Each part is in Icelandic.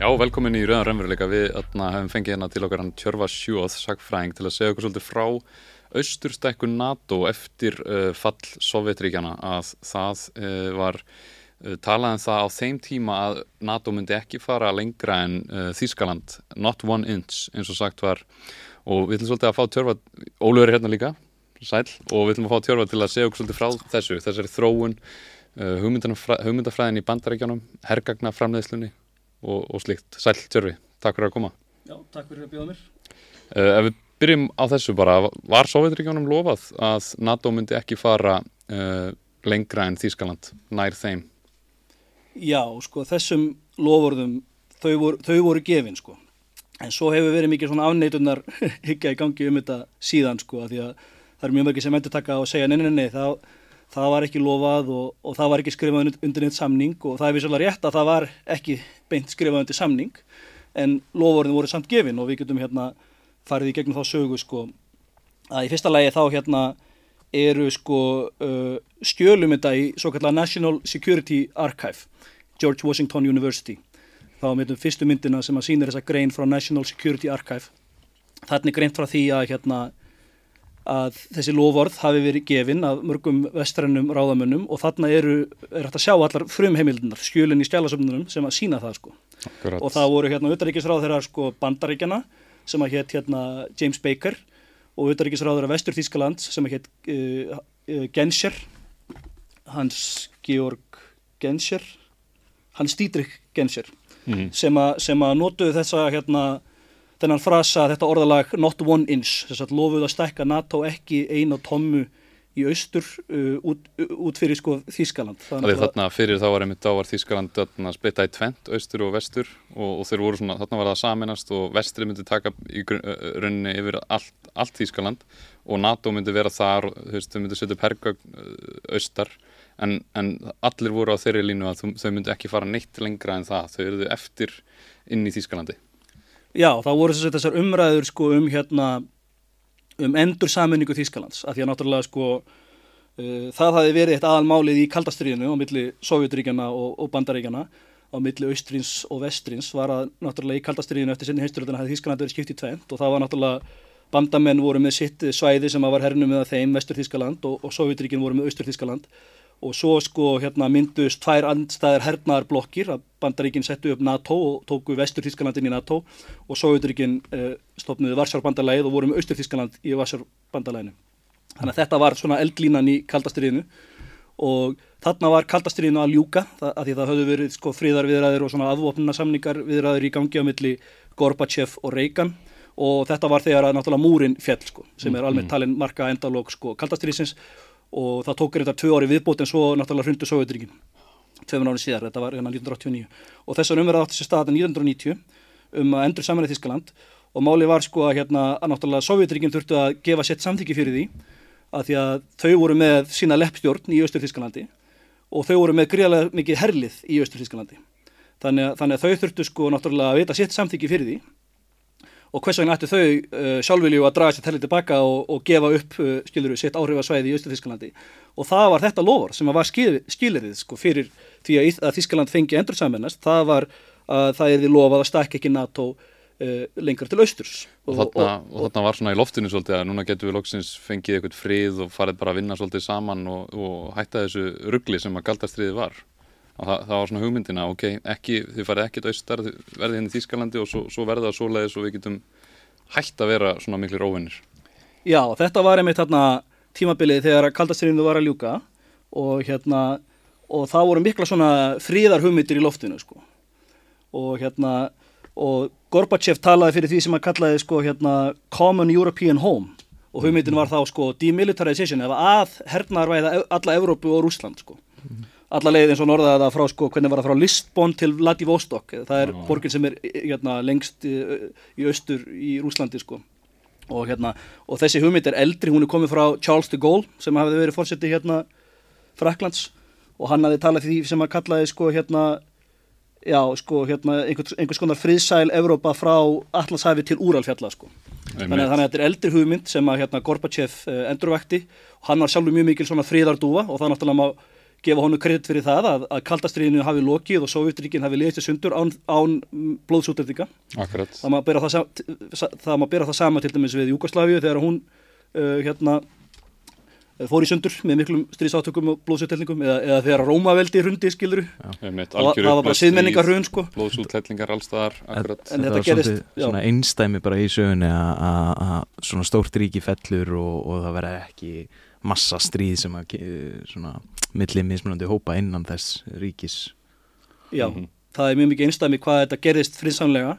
Já, velkomin í Rauðan Römmurleika. Við atna, hefum fengið hérna til okkar hann Tjörfa Sjóð, sagfræðing, til að segja okkur svolítið frá austurstækku NATO eftir uh, fall Sovjetríkjana að það uh, var uh, talað um það á þeim tíma að NATO myndi ekki fara lengra en Þískaland, not one inch eins og sagt var og við ætlum svolítið að fá Tjörfa, Ólur er hérna líka sæl og við ætlum að fá Tjörfa til að segja okkur svolítið frá þessu, þessari þróun hugmyndafræðin í bandaríkjanum hergagnaframleðslunni og, og slíkt. Sæl Tjörfi, takk fyrir að koma. Já, takk fyrir að bjóða mér. Uh, ef við byrjum á þessu bara, var Sovjetríkjónum lofað að NATO myndi ekki fara uh, lengra en Þýskaland nær þeim? Já, sko, þessum lofurðum, þau voru, þau voru gefin, sko. En svo hefur verið mikið svona afneitunar higgja í gangi um þetta síðan, sko, að því að það er mjög mörgir sem endur taka og segja, nei, nei, nei, það, það var ekki lofað og, og það var ekki skrifað undir neitt samning og það er vissulega rétt að það var ekki beint skrifað undir samning, en lofurðin voru samt gefin og við getum hérna farið í gegnum þá sögu sko að í fyrsta lægi þá hérna eru sko uh, skjölum þetta í svo kallar National Security Archive George Washington University. Þá myndum fyrstu myndina sem að sýnir þessa grein frá National Security Archive. Er greint frá því að hérna að þessi lofvörð hafi verið gefin af mörgum vestrannum ráðamönnum og þarna eru, er hægt að sjá allar frumheimildunar, skjölinn í skjálasöfnunum sem að sína það sko Akkurat. og það voru hérna auðaríkisráð þeirra sko bandaríkjana sem að hétt hérna James Baker og auðaríkisráður af Vestur Þískaland sem að hétt uh, uh, Genscher Hans Georg Genscher Hans Dietrich Genscher Mm. sem, a, sem að notuðu þessa hérna þennan frasa, þetta orðalag not one inch, þess að lofuðu að stækka NATO ekki eina tommu í austur uh, út, út fyrir sko Þískaland Þannig að þarna fyrir þá var einmitt þá var Þýskaland þarna splitta í tvent, austur og vestur og, og þeir voru svona, þarna var það saminast og vestri myndi taka í rauninni yfir allt, allt Þýskaland og NATO myndi vera þar, þú veist, þau myndi setja upp hergögn austar en, en allir voru á þeirri línu að þau, myndi ekki fara neitt lengra en það, þau eruðu eftir inn í Þýskalandi. Já, þá voru þess að þessar umræður sko um hérna um endur saminningu Þískalands af því að náttúrulega sko uh, það hafi verið eitt aðalmálið í kaldastriðinu á milli Sovjetríkjana og, og Bandaríkjana á milli austrins og vestrins var að náttúrulega í kaldastriðinu eftir sinni heisturöldina hafði Þískaland verið skipt í tvent og það var náttúrulega bandamenn voru með sitt svæði sem var hernum með þeim vestur Þískaland og, og Sovjetríkin voru með austur Þískaland og svo sko hérna myndust tvær andstæðir hernaðarblokkir að bandaríkinn settu upp NATO og tóku vestur Þískalandin í NATO og Sovjeturíkinn eh, stopnuði Varsjárbandalægið og voru með austur Þískaland í Varsjárbandalæginu. Þannig að þetta var svona eldlínan í kaldastriðinu og þarna var kaldastriðinu að ljúka það, að því það höfðu verið sko fríðarviðræðir og svona afvopnuna samningar viðræðir í gangi á milli Gorbachev og Reagan. Og þetta var þegar að náttúrulega múrin fjell sko sem er almennt talin marka endalók sko kaldastriðsins og það tók þetta tvö ári viðbót en svo náttúrulega hrundu Sovjetríkin tveimur árið síðar, þetta var hérna 1989 og þessar umverða átti sér stað 1990 um að endur samanlega Þískaland og málið var sko að hérna að náttúrulega Sovjetríkin þurftu að gefa sétt samþyggi fyrir því að því að þau voru með sína leppstjórn í Östur Þískalandi og þau voru með gríðarlega mikið herlið í Östur Þískalandi þannig, þannig að þau þurftu sko náttúrulega að vita sétt samþyggi fyrir því og hvers vegna ættu þau uh, sjálfvilju að draga sér tellið tilbaka og, og gefa upp uh, skiluru sitt áhrifasvæði í Östur Þískalandi og það var þetta lofar sem var skil, skilirðið sko fyrir því að, Þískaland fengi endur samennast, það var að það er því lofað að stakka ekki NATO uh, lengra til austurs. Og þarna, og, þarna var svona í loftinu svolítið að núna getum við loksins fengið eitthvað frið og farið bara að vinna svolítið saman og, og hætta þessu ruggli sem að galdastriði var. Og það, það var svona hugmyndina, ok, ekki, þið farið ekkert austar, verðið henni í Þýskalandi og svo, svo verða það svoleiðis og við getum hætt að vera svona miklu róvinir. Já, þetta var einmitt þarna tímabilið þegar kaldastriðinu var að ljúka og hérna og það voru mikla svona fríðar hugmyndir í loftinu sko. Og hérna og Gorbachev talaði fyrir því sem að kallaði sko hérna Common European Home. Og hugmyndin var þá sko demilitarization eða að hernaðarvæða ev- alla Evrópu og Rússland sko alla leið eins og norðaði það frá sko hvernig var það frá Listbon til Vladivostok. Það er borgin sem er hérna lengst í, í austur í Rússlandi sko. Og hérna og þessi hugmynd er eldri, hún er komið frá Charles de Gaulle sem hafði verið fórseti hérna Fraklands og hann hafði talað því sem að kallaði sko hérna já sko hérna einhvers, einhvers konar friðsæl Evrópa frá Atlantshafi til Úralfjalla sko. Þannig að, þannig að þetta er eldri hugmynd sem að hérna Gorbachev uh, endurvekti og hann var sjálfur mjög mikil svona friðardúfa og það náttúrulega má gefa honum kredit fyrir það að, að kaldastriðinu hafi lokið og Sovjetríkin hafi liðist sundur án, án blóðsútendinga. Akkurat. Það má bera það, það, bera það sama til dæmis við Júkoslavíu þegar hún uh, hérna, fór í sundur með miklum stríðsátökum og blóðsútendingum eða, eða þegar Rómaveldi hrundi skiluru. Það, það var bara siðmenningar hrun sko. Blóðsútendingar allstaðar, akkurat. En, en þetta, gerist, svona einstæmi bara í sögunni að svona stórt ríki fellur og, og það verða ekki massa stríð sem að svona millið mismunandi hópa innan þess ríkis. Já, mm -hmm. það er mjög mikið einstæmi hvað þetta gerist friðsamlega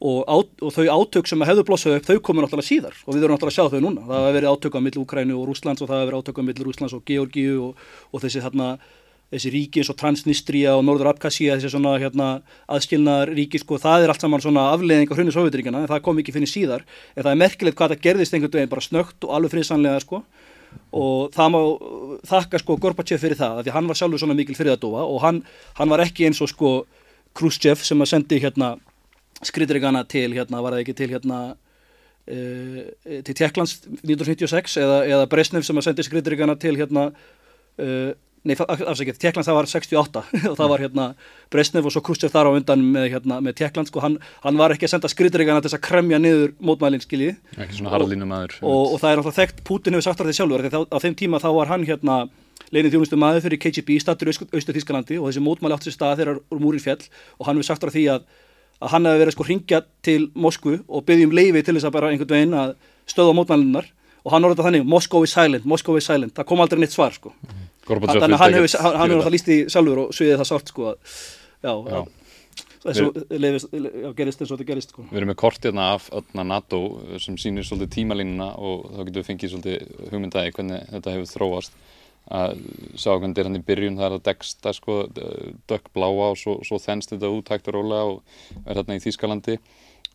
og, á, og þau átök sem hefðu blossað upp þau komur náttúrulega síðar og við erum náttúrulega að sjá þau núna. Það hefur verið átök á milli Úkrænu og Rúslands og það hefur verið átök á milli Rúslands og Georgíu og, og þessi þarna þessi ríki eins og Transnistria og Norður Abkhazia þessi svona hérna, aðskilnaðar ríki sko, það er allt saman svona afleðing á hrunni Sovjetiríkjana en það kom ekki fyrir síðar. En það er merkilegt hvað það gerðist einhvern veginn bara snögt og alveg friðsanlega sko og það má þakka sko Gorbachev fyrir það því hann var sjálfur svona mikil fyrirðadóa og hann, hann var ekki eins og sko Khrushchev sem að sendi hérna skriðrigana til hérna, var það ekki til hérna uh, til Tjekklands 1996 eða, eða Bresnev sem að sendi skriðrigana til hérna uh, nei, afsækjað, Tjekkland það var 68 og það var hérna Bresnev og svo Khrushchev þar á undan með, hérna, með Tjekkland sko, hann, hann var ekki að senda skriðdregana til þess að kremja niður mótmælinn skilji. Ekki svona harðlínum aður og, og, og það er náttúrulega þekkt, Putin hefur sagt því sjálfur því á þeim tíma þá var hann hérna leinið þjónustu maður fyrir KGB í statur Austu Þískalandi og þessi mótmæli átti sér stað þegar múrin fjell og hann hefur sagt á því að, að hann hefur verið sko hringja til Moskvu og byggjum leifi til þess að bara einhvern veginn að stöða mótmælinnar og hann orðið þannig, Moscow is silent, Moscow is silent. Það kom aldrei neitt svar sko. Mm -hmm. Þannig að hann hefur alltaf líst í sjálfur og sviðið það sátt sko að, já, já. Þessu, lefist, já, gerist eins og þetta gerist sko. Við erum með kortirna af öllna NATO sem sýnir svolítið tímalínuna og þá getum við fengið svolítið hugmyndaði hvernig þetta hefur þróast. Að sjá hvernig þetta er hann í byrjun það er að deksta sko dökkbláa og svo, svo þennst þetta út hægt og rólega og er hérna í Þýskalandi.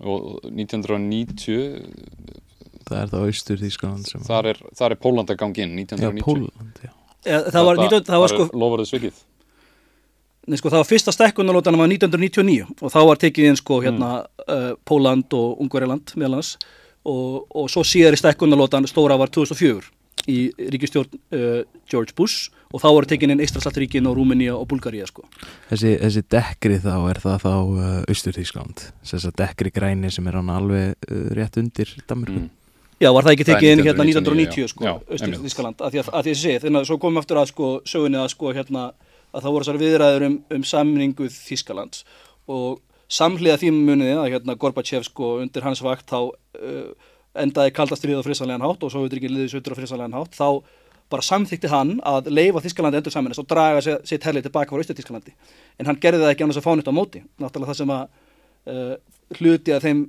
Og 1990 Það er það austur Þýskaland Þar er, er Póland að gangi inn 1990 Já, Póland, já það, það var, 19, það var sko lofarið svikið Nei, sko, það var fyrsta stekkunarlótanum var 1999 og þá var tekið inn sko hérna mm. uh, Póland og Ungverjaland meðlans og, og svo síðar í stekkunarlótan stóra var 2004 í ríkistjórn uh, George Bush og þá voru tekið inn Ístrasaltríkin og Rúmenia og Bulgaria sko. Þessi, þessi dekkri þá er það þá uh, Östurþískland, þess að dekkri græni sem er hann alveg uh, rétt undir Danmarku. Mm. Já, var það ekki tekið inn hérna 1990 sko, Östur-Þískaland, að því að, að því að sé, þannig að svo komum aftur að sko sögunni að sko hérna að það voru þessar viðræður um, um samningu Þískalands og samhliða því muniði að hérna Gorbachev sko undir hans vakt þá uh, endaði kaldastrið á frisanlegan hátt og svo við drikið liðið sötur á frisanlegan hátt, þá bara samþykti hann að leifa Þískalandi endur saminast og draga sitt herlið tilbaka frá Östur-Þískalandi en hann gerði það ekki annars að fá nýtt á móti, náttúrulega það sem að uh, hluti að þeim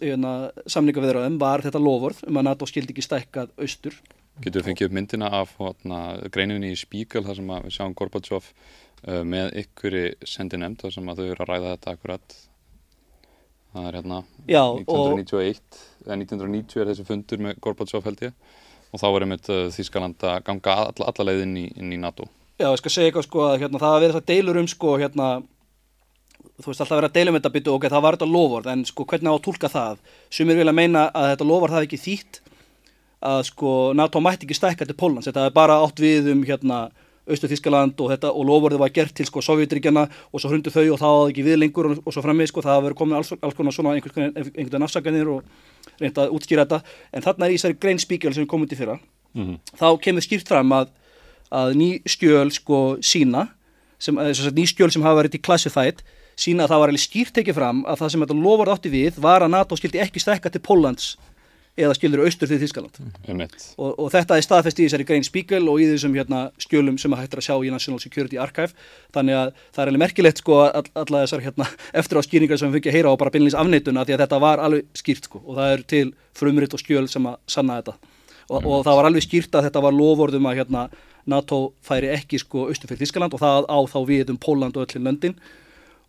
hérna, samningaviðraðum var þetta lofurð um að NATO skildi ekki stækkað austur. Getur við fengið upp myndina af hérna, greininni í Spíkal þar sem við sjáum Gorbachev uh, með ykkuri sendi nefnd þar sem þau eru að ræða þetta akkurat. Það er hérna Já, 1991, eða 1990 er þessi fundur með Gorbachev held ég og þá var einmitt uh, Þískaland að ganga alla, alla leið inn inn í NATO. Já, ég skal segja eitthvað sko að hérna, það að vera þess að deilur um sko hérna þú veist alltaf verið að deila um þetta byttu ok, það var þetta lofvörð, en sko hvernig á að tólka það? Sumir vilja meina að þetta lofvörð það ekki þýtt að sko NATO mætti ekki stækka til Pólans, þetta er bara átt við um hérna Östu Þískaland og þetta og lofvörðu var gert til sko Sovjetríkjana og svo hrundu þau og það áði ekki við lengur og, og svo frammi sko það verið komin alls, alls konar svona einhvern veginn afsaganir og reynda að útskýra þetta. En þarna er í þessari grein spíkjál sem er komin til fyrra mm -hmm. þá kemur skýrt fram að, að ný skjöl sko sína sem, ný skjöl sem hafa verið í classified sína að það var alveg skýrt tekið fram að það sem þetta lofar átti við var að NATO skildi ekki stekka til Pólans eða skildur austur til Þískaland mm. og, og þetta er staðfest í þessari grein Spiegel og í þessum hérna, skjölum sem að hættir að sjá í National Security Archive þannig að það er alveg merkilegt sko all, alla þessar hérna, eftir á skýringar sem við fikk að heyra á bara beinleins afneituna því að þetta var alveg skýrt sko og það er til frumritt og skjöl sem að sanna þetta og, mm. og það var alveg skýrt að þetta var lofordum að hérna, NATO færi ekki sko austur fyrir Þískaland og það á þá við um Póland og öllin löndin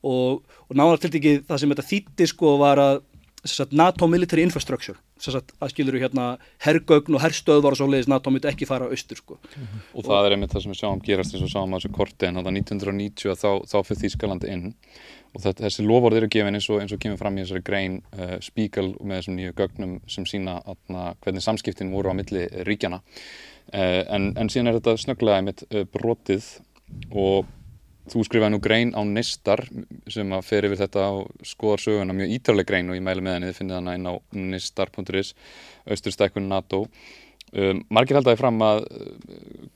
og, og náðar til ekki það sem þetta þýtti sko var að sagt, NATO military infrastructure sagt, að skilur hérna herrgögn og herrstöðvar og svo leiðis NATO myndi ekki fara austur sko. Mm -hmm. og, og það er einmitt það sem við sjáum gerast eins og sáum á þessu korti en þá 1990 þá, þá fyrir Þýskaland inn og þetta, þessi lofórð eru gefin eins og, eins og kemur fram í þessari grein uh, spíkal með þessum nýju gögnum sem sína atna, hvernig samskiptin voru á milli ríkjana uh, en, en síðan er þetta snögglega einmitt uh, brotið og þú skrifaði nú grein á Nistar sem að fer yfir þetta og skoðar söguna mjög ítarleg grein og ég mæli með henni þið finnið hana inn á nistar.is austurstækkun NATO. Um, margir haldaði fram að uh,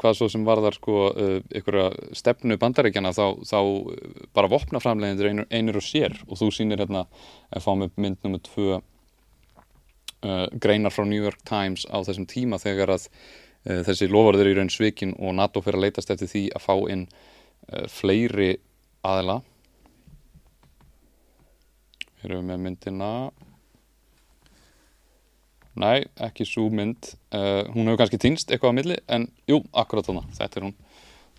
hvað svo sem varðar sko uh, einhverja stefnu bandaríkjana þá, þá uh, bara vopnaframlegindir einur, einur og sér. Og þú sýnir hérna að fá með mynd nummið tvö uh, greinar frá New York Times á þessum tíma þegar að uh, þessi lofarður í raun svikin og NATO fyrir að leitast eftir því að fá inn fleiri aðila. Hér erum við með myndina? Nei, ekki svo mynd. Uh, hún hefur kannski týnst eitthvað á milli en jú, akkurat þarna, þetta er hún.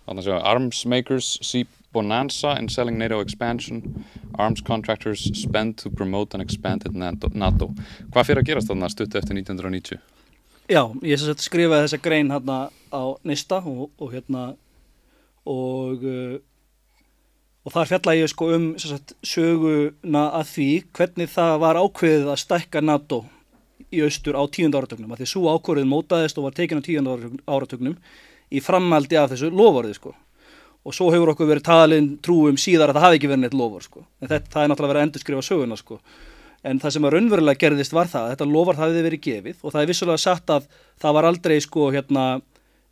Þarna séu Arms makers see bonanza in selling NATO expansion. Arms contractors spend to promote an expanded NATO. Hvað fyrir að gerast þarna stuttu eftir 1990? Já, ég skrifaði þessa grein hérna á Nista og, og hérna og uh, og þar fjalla ég sko um sagt, söguna að því hvernig það var ákveðið að stækka NATO í austur á tíund áratögnum að því svo ákvörðin mótaðist og var tekin á tíund áratögnum í framhaldi af þessu lovorði sko. Og svo hefur okkur verið talin trúum síðar að það hafi ekki verið neitt lofur sko. En þetta, það er náttúrulega verið að endurskrifa söguna sko. En það sem að raunverulega gerðist var það þetta lofar það hefði verið gefið og það er vissulega sagt að það var aldrei sko hérna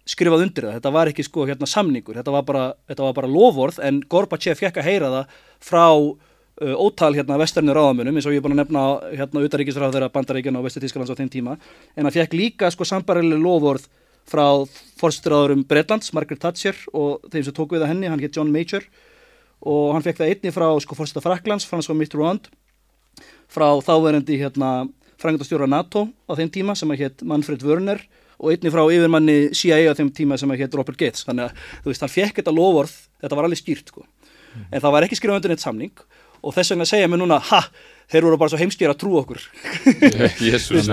skrifað undir það, þetta var ekki sko hérna samningur, þetta var bara, þetta var bara lofvorð en Gorbachev fekk að heyra það frá uh, ótal hérna vesternir ráðamunum eins og ég er búin að nefna hérna utaríkisráð þeirra bandaríkjana og vesturtísklands á þeim tíma. En hann fekk líka sko sambarileg lofvorð frá fórsturaðurum Breitlands, Margaret Thatcher og þeim sem tók við að henni, hann hétt John Major. Og hann fekk það einni frá sko fórsturaða Fraklands, François Mitterrand frá þáverandi hérna frangandastjóra NATO á þeim tíma sem að hétt Manfred Wörner og einni frá yfirmanni CIA á þeim tíma sem að hétt Robert Gates. Þannig að þú veist, hann fekk þetta lofvorð þetta var alveg skýrt sko. Mm. en það var ekki skrifað undir neitt samning og þess vegna segja mér núna, ha, þeir voru bara svo heimskýra að trú okkur. Jésús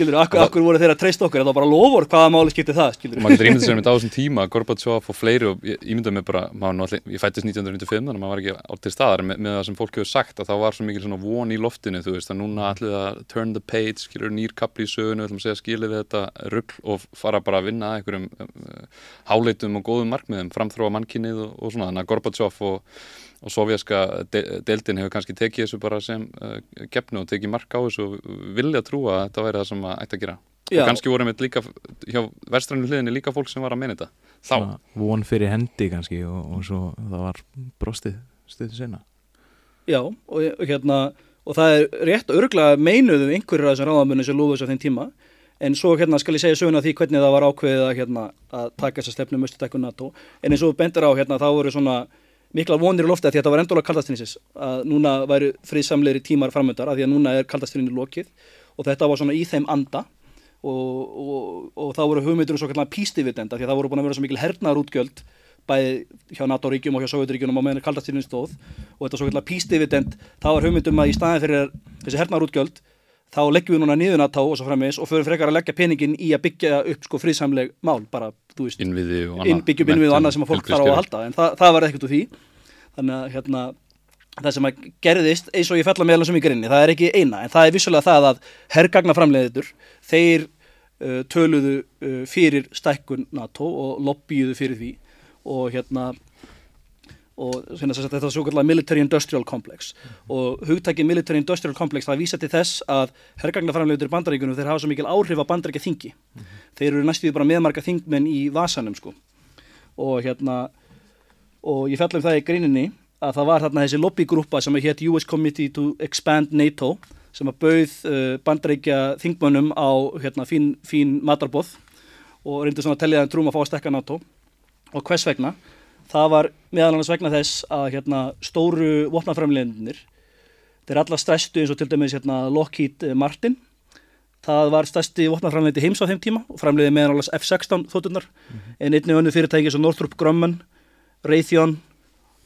skilur, akkur, akkur voru þeir að treysta okkur þetta var bara lofur, hvaða máli skipti það skilur. maður getur ímyndið sér með á þessum tíma Gorbachev og fleiri og ég ímyndið mig bara allir, ég fættist 1995 þannig að maður var ekki á til staðar með, með það sem fólk hefur sagt að það var svo mikil svona von í loftinu þú veist að núna allir að turn the page skilur nýrkapli í sögunu, við ætlum að segja skilið við þetta rugg og fara bara að vinna einhverjum uh, háleitum og góðum markmiðum framþróa mannkinnið og, og svona og sovjaska de deildin hefur kannski tekið þessu bara sem uh, gefnu og tekið mark á þessu og vilja trúa að þetta væri það sem að ætti að gera. Já. og kannski vorum við líka hjá verstrannu hliðinni líka fólk sem var að meina þetta. Þá. Svona, von fyrir hendi kannski og, og svo það var brostið stuðið sena Já og, og hérna og það er rétt og örgulega meinuðum einhverjur af þessum ráðamunni sem lúðast á þeim tíma. En svo hérna skal ég segja söguna því hvernig það var ákveðið að, hérna, að taka þessa stefnu mjögstutækun NATO. En eins og bendur á hérna þá voru svona mikla vonir í lofti því að þetta var endóla kaldastrinsis að núna væru friðsamleiri tímar framöndar að því að núna er kaldastrinni lokið og þetta var svona í þeim anda og, og, og þá voru hugmyndur um svo kallar pístividenda því að það voru búin að vera svo mikil hernaðar útgjöld bæði hjá NATO-ríkjum og hjá Sovjetiríkjum og meðan kaldastrinni stóð og þetta svo kallar pístividend þá var hugmyndum að í staðin fyrir þessi hernaðar útgjöld þá leggjum við núna niður NATO og svo frammeins og förum frekar að leggja peningin í að byggja upp sko friðsamleg mál bara, þú veist, innviði og annað, byggjum innviði og annað sem að fólk þarf á að halda. En það, það var ekkert úr því. Þannig að hérna, það sem að gerðist eins og ég fell að meðla sem ég grinni, það er ekki eina en það er vissulega það að herrgagna framleiðitur þeir uh, töluðu uh, fyrir stækkun NATO og lobbíuðu fyrir því. Og hérna og þetta er svo kallar military industrial complex mm -hmm. og hugtækið military industrial complex það vísa til þess að herrgagnaframlegutur í bandaríkunum þeir hafa svo mikil áhrif á bandaríkja þingi mm -hmm. þeir eru næstuði bara meðmarka þingmenn í vasanum sko og hérna og ég fellum það í gríninni að það var þarna þessi lobbygrúpa sem hétt US Committee to Expand NATO sem að bauð uh, bandaríkja þingmönnum á hérna fín, fín matarbóð og reyndu svona að tellja þeim trúum að fá að stekka NATO og hvers vegna það var meðal annars vegna þess að hérna, stóru vopnaframleginir þeir er alla stærstu eins og til dæmis hérna, Lockheed Martin það var stærsti vopnaframlegindi heims á þeim tíma og framleiði meðal annars F-16 þóttunar mm -hmm. en einnig önnu fyrirtæki sem Northrop Grumman, Raytheon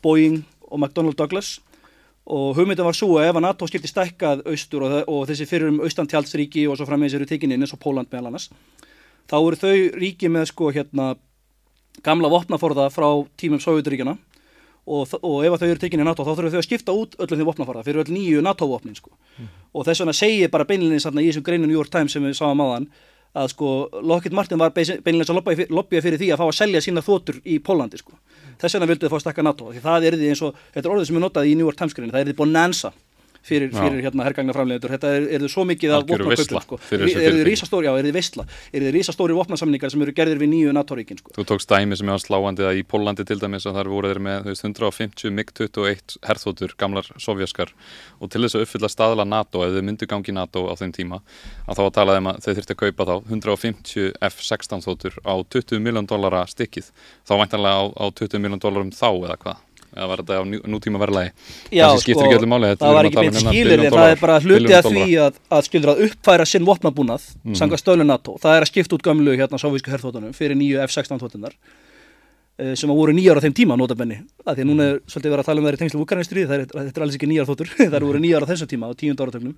Boeing og McDonnell Douglas og hugmyndin var svo að ef að NATO skilti stækkað austur og, og þessi fyrir um austantjálsríki og svo frammeins eru tekinni eins og Póland meðal annars þá eru þau ríki með sko hérna gamla vopnaforða frá tímum Sovjeturíkjana og, og ef þau eru tekinni í NATO þá þurfum þau að skipta út öllum því vopnaforða fyrir öll nýju NATO-vopnin sko. mm. og þess vegna segir bara beinlinni í þessum greinu New York Times sem við sáum á þann að sko Lockheed Martin var beinlega að lobbya fyrir, því að fá að selja sína þotur í Pólandi sko. Þess vegna vildu þið fá að stakka NATO því það er því eins og, þetta er orðið sem er notað í New York Times greininni, það er því bonanza fyrir, fyrir hérna hergagnaframleitur þetta er, er þið svo mikið Algjöru vopnakaupum, veisla sko. er þið rísastóri, já, er þið veistla er þið rísastóri vopnasamningar sem eru gerðir við nýju NATO-ríkin sko. Þú tókst dæmi sem ég var sláandi að í Pólandi til dæmis að þar voru þeir með veist, 150 MiG-21 herþótur, gamlar sovjaskar. Og til þess að uppfylla staðla NATO ef þau myndu gangi NATO á þeim tíma að þá að tala þeim að þau þurfti að kaupa þá 150 F-16 þótur á 20 miljón dollara stykkið þá væntanlega á, á 20 miljón dollarum þá eða hvað eða var þetta á nú, nútíma Já, Kannski skiptir ekki öllu máli, það var ekki að beint um skilir en það er bara hluti billjón af því að, að skilur að uppfæra sinn vopnabúnað mm. Mhm. sanga stölu NATO, það er að skipta út gömlu hérna sávísku herþóttunum fyrir nýju F-16 þóttunar eh, sem að voru nýjar á þeim tíma notabenni, að því að núna er svolítið verið að tala um það í tengslu það er, þetta er alls ekki nýjar þóttur það eru voru nýjar á þessum tíma á tíund áratögnum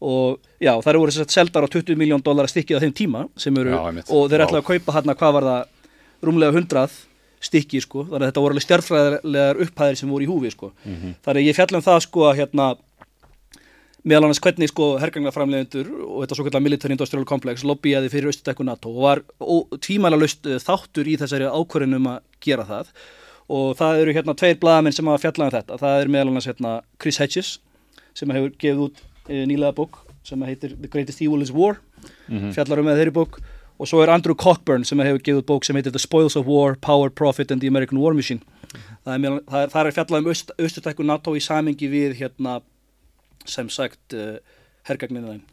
og já, það eru voru sett seldar á 20 miljón dólar stikkið á þeim tíma sem eru, Já, og þeir Vá. ætla að kaupa hérna hvað var það rúmlega 100 stykki sko, þannig að þetta voru alveg stjárfræðilegar upphæðir sem voru í húfi sko. Mhm. þannig að ég fjalla um það sko að hérna meðal annars hvernig sko herganglaframlegendur og þetta svo kallar military industrial complex lobbyaði fyrir austudekku NATO og var tvímæla laust þáttur í þessari ákvörðunum að gera það og það eru hérna tveir blaðamenn sem hafa fjallað um þetta það er meðal annars hérna Chris Hedges sem hefur gefið út e, nýlega bók sem heitir The Greatest Evil is War Mhm. fjallar um með þeirri bók og svo er Andrew Cockburn sem hefur gefið bók sem heitir The Spoils of War, Power, Profit and the American War Machine. Það er, það er, það er fjallað um aust, austutækku NATO í samingi við hérna sem sagt uh, hergagninu þeim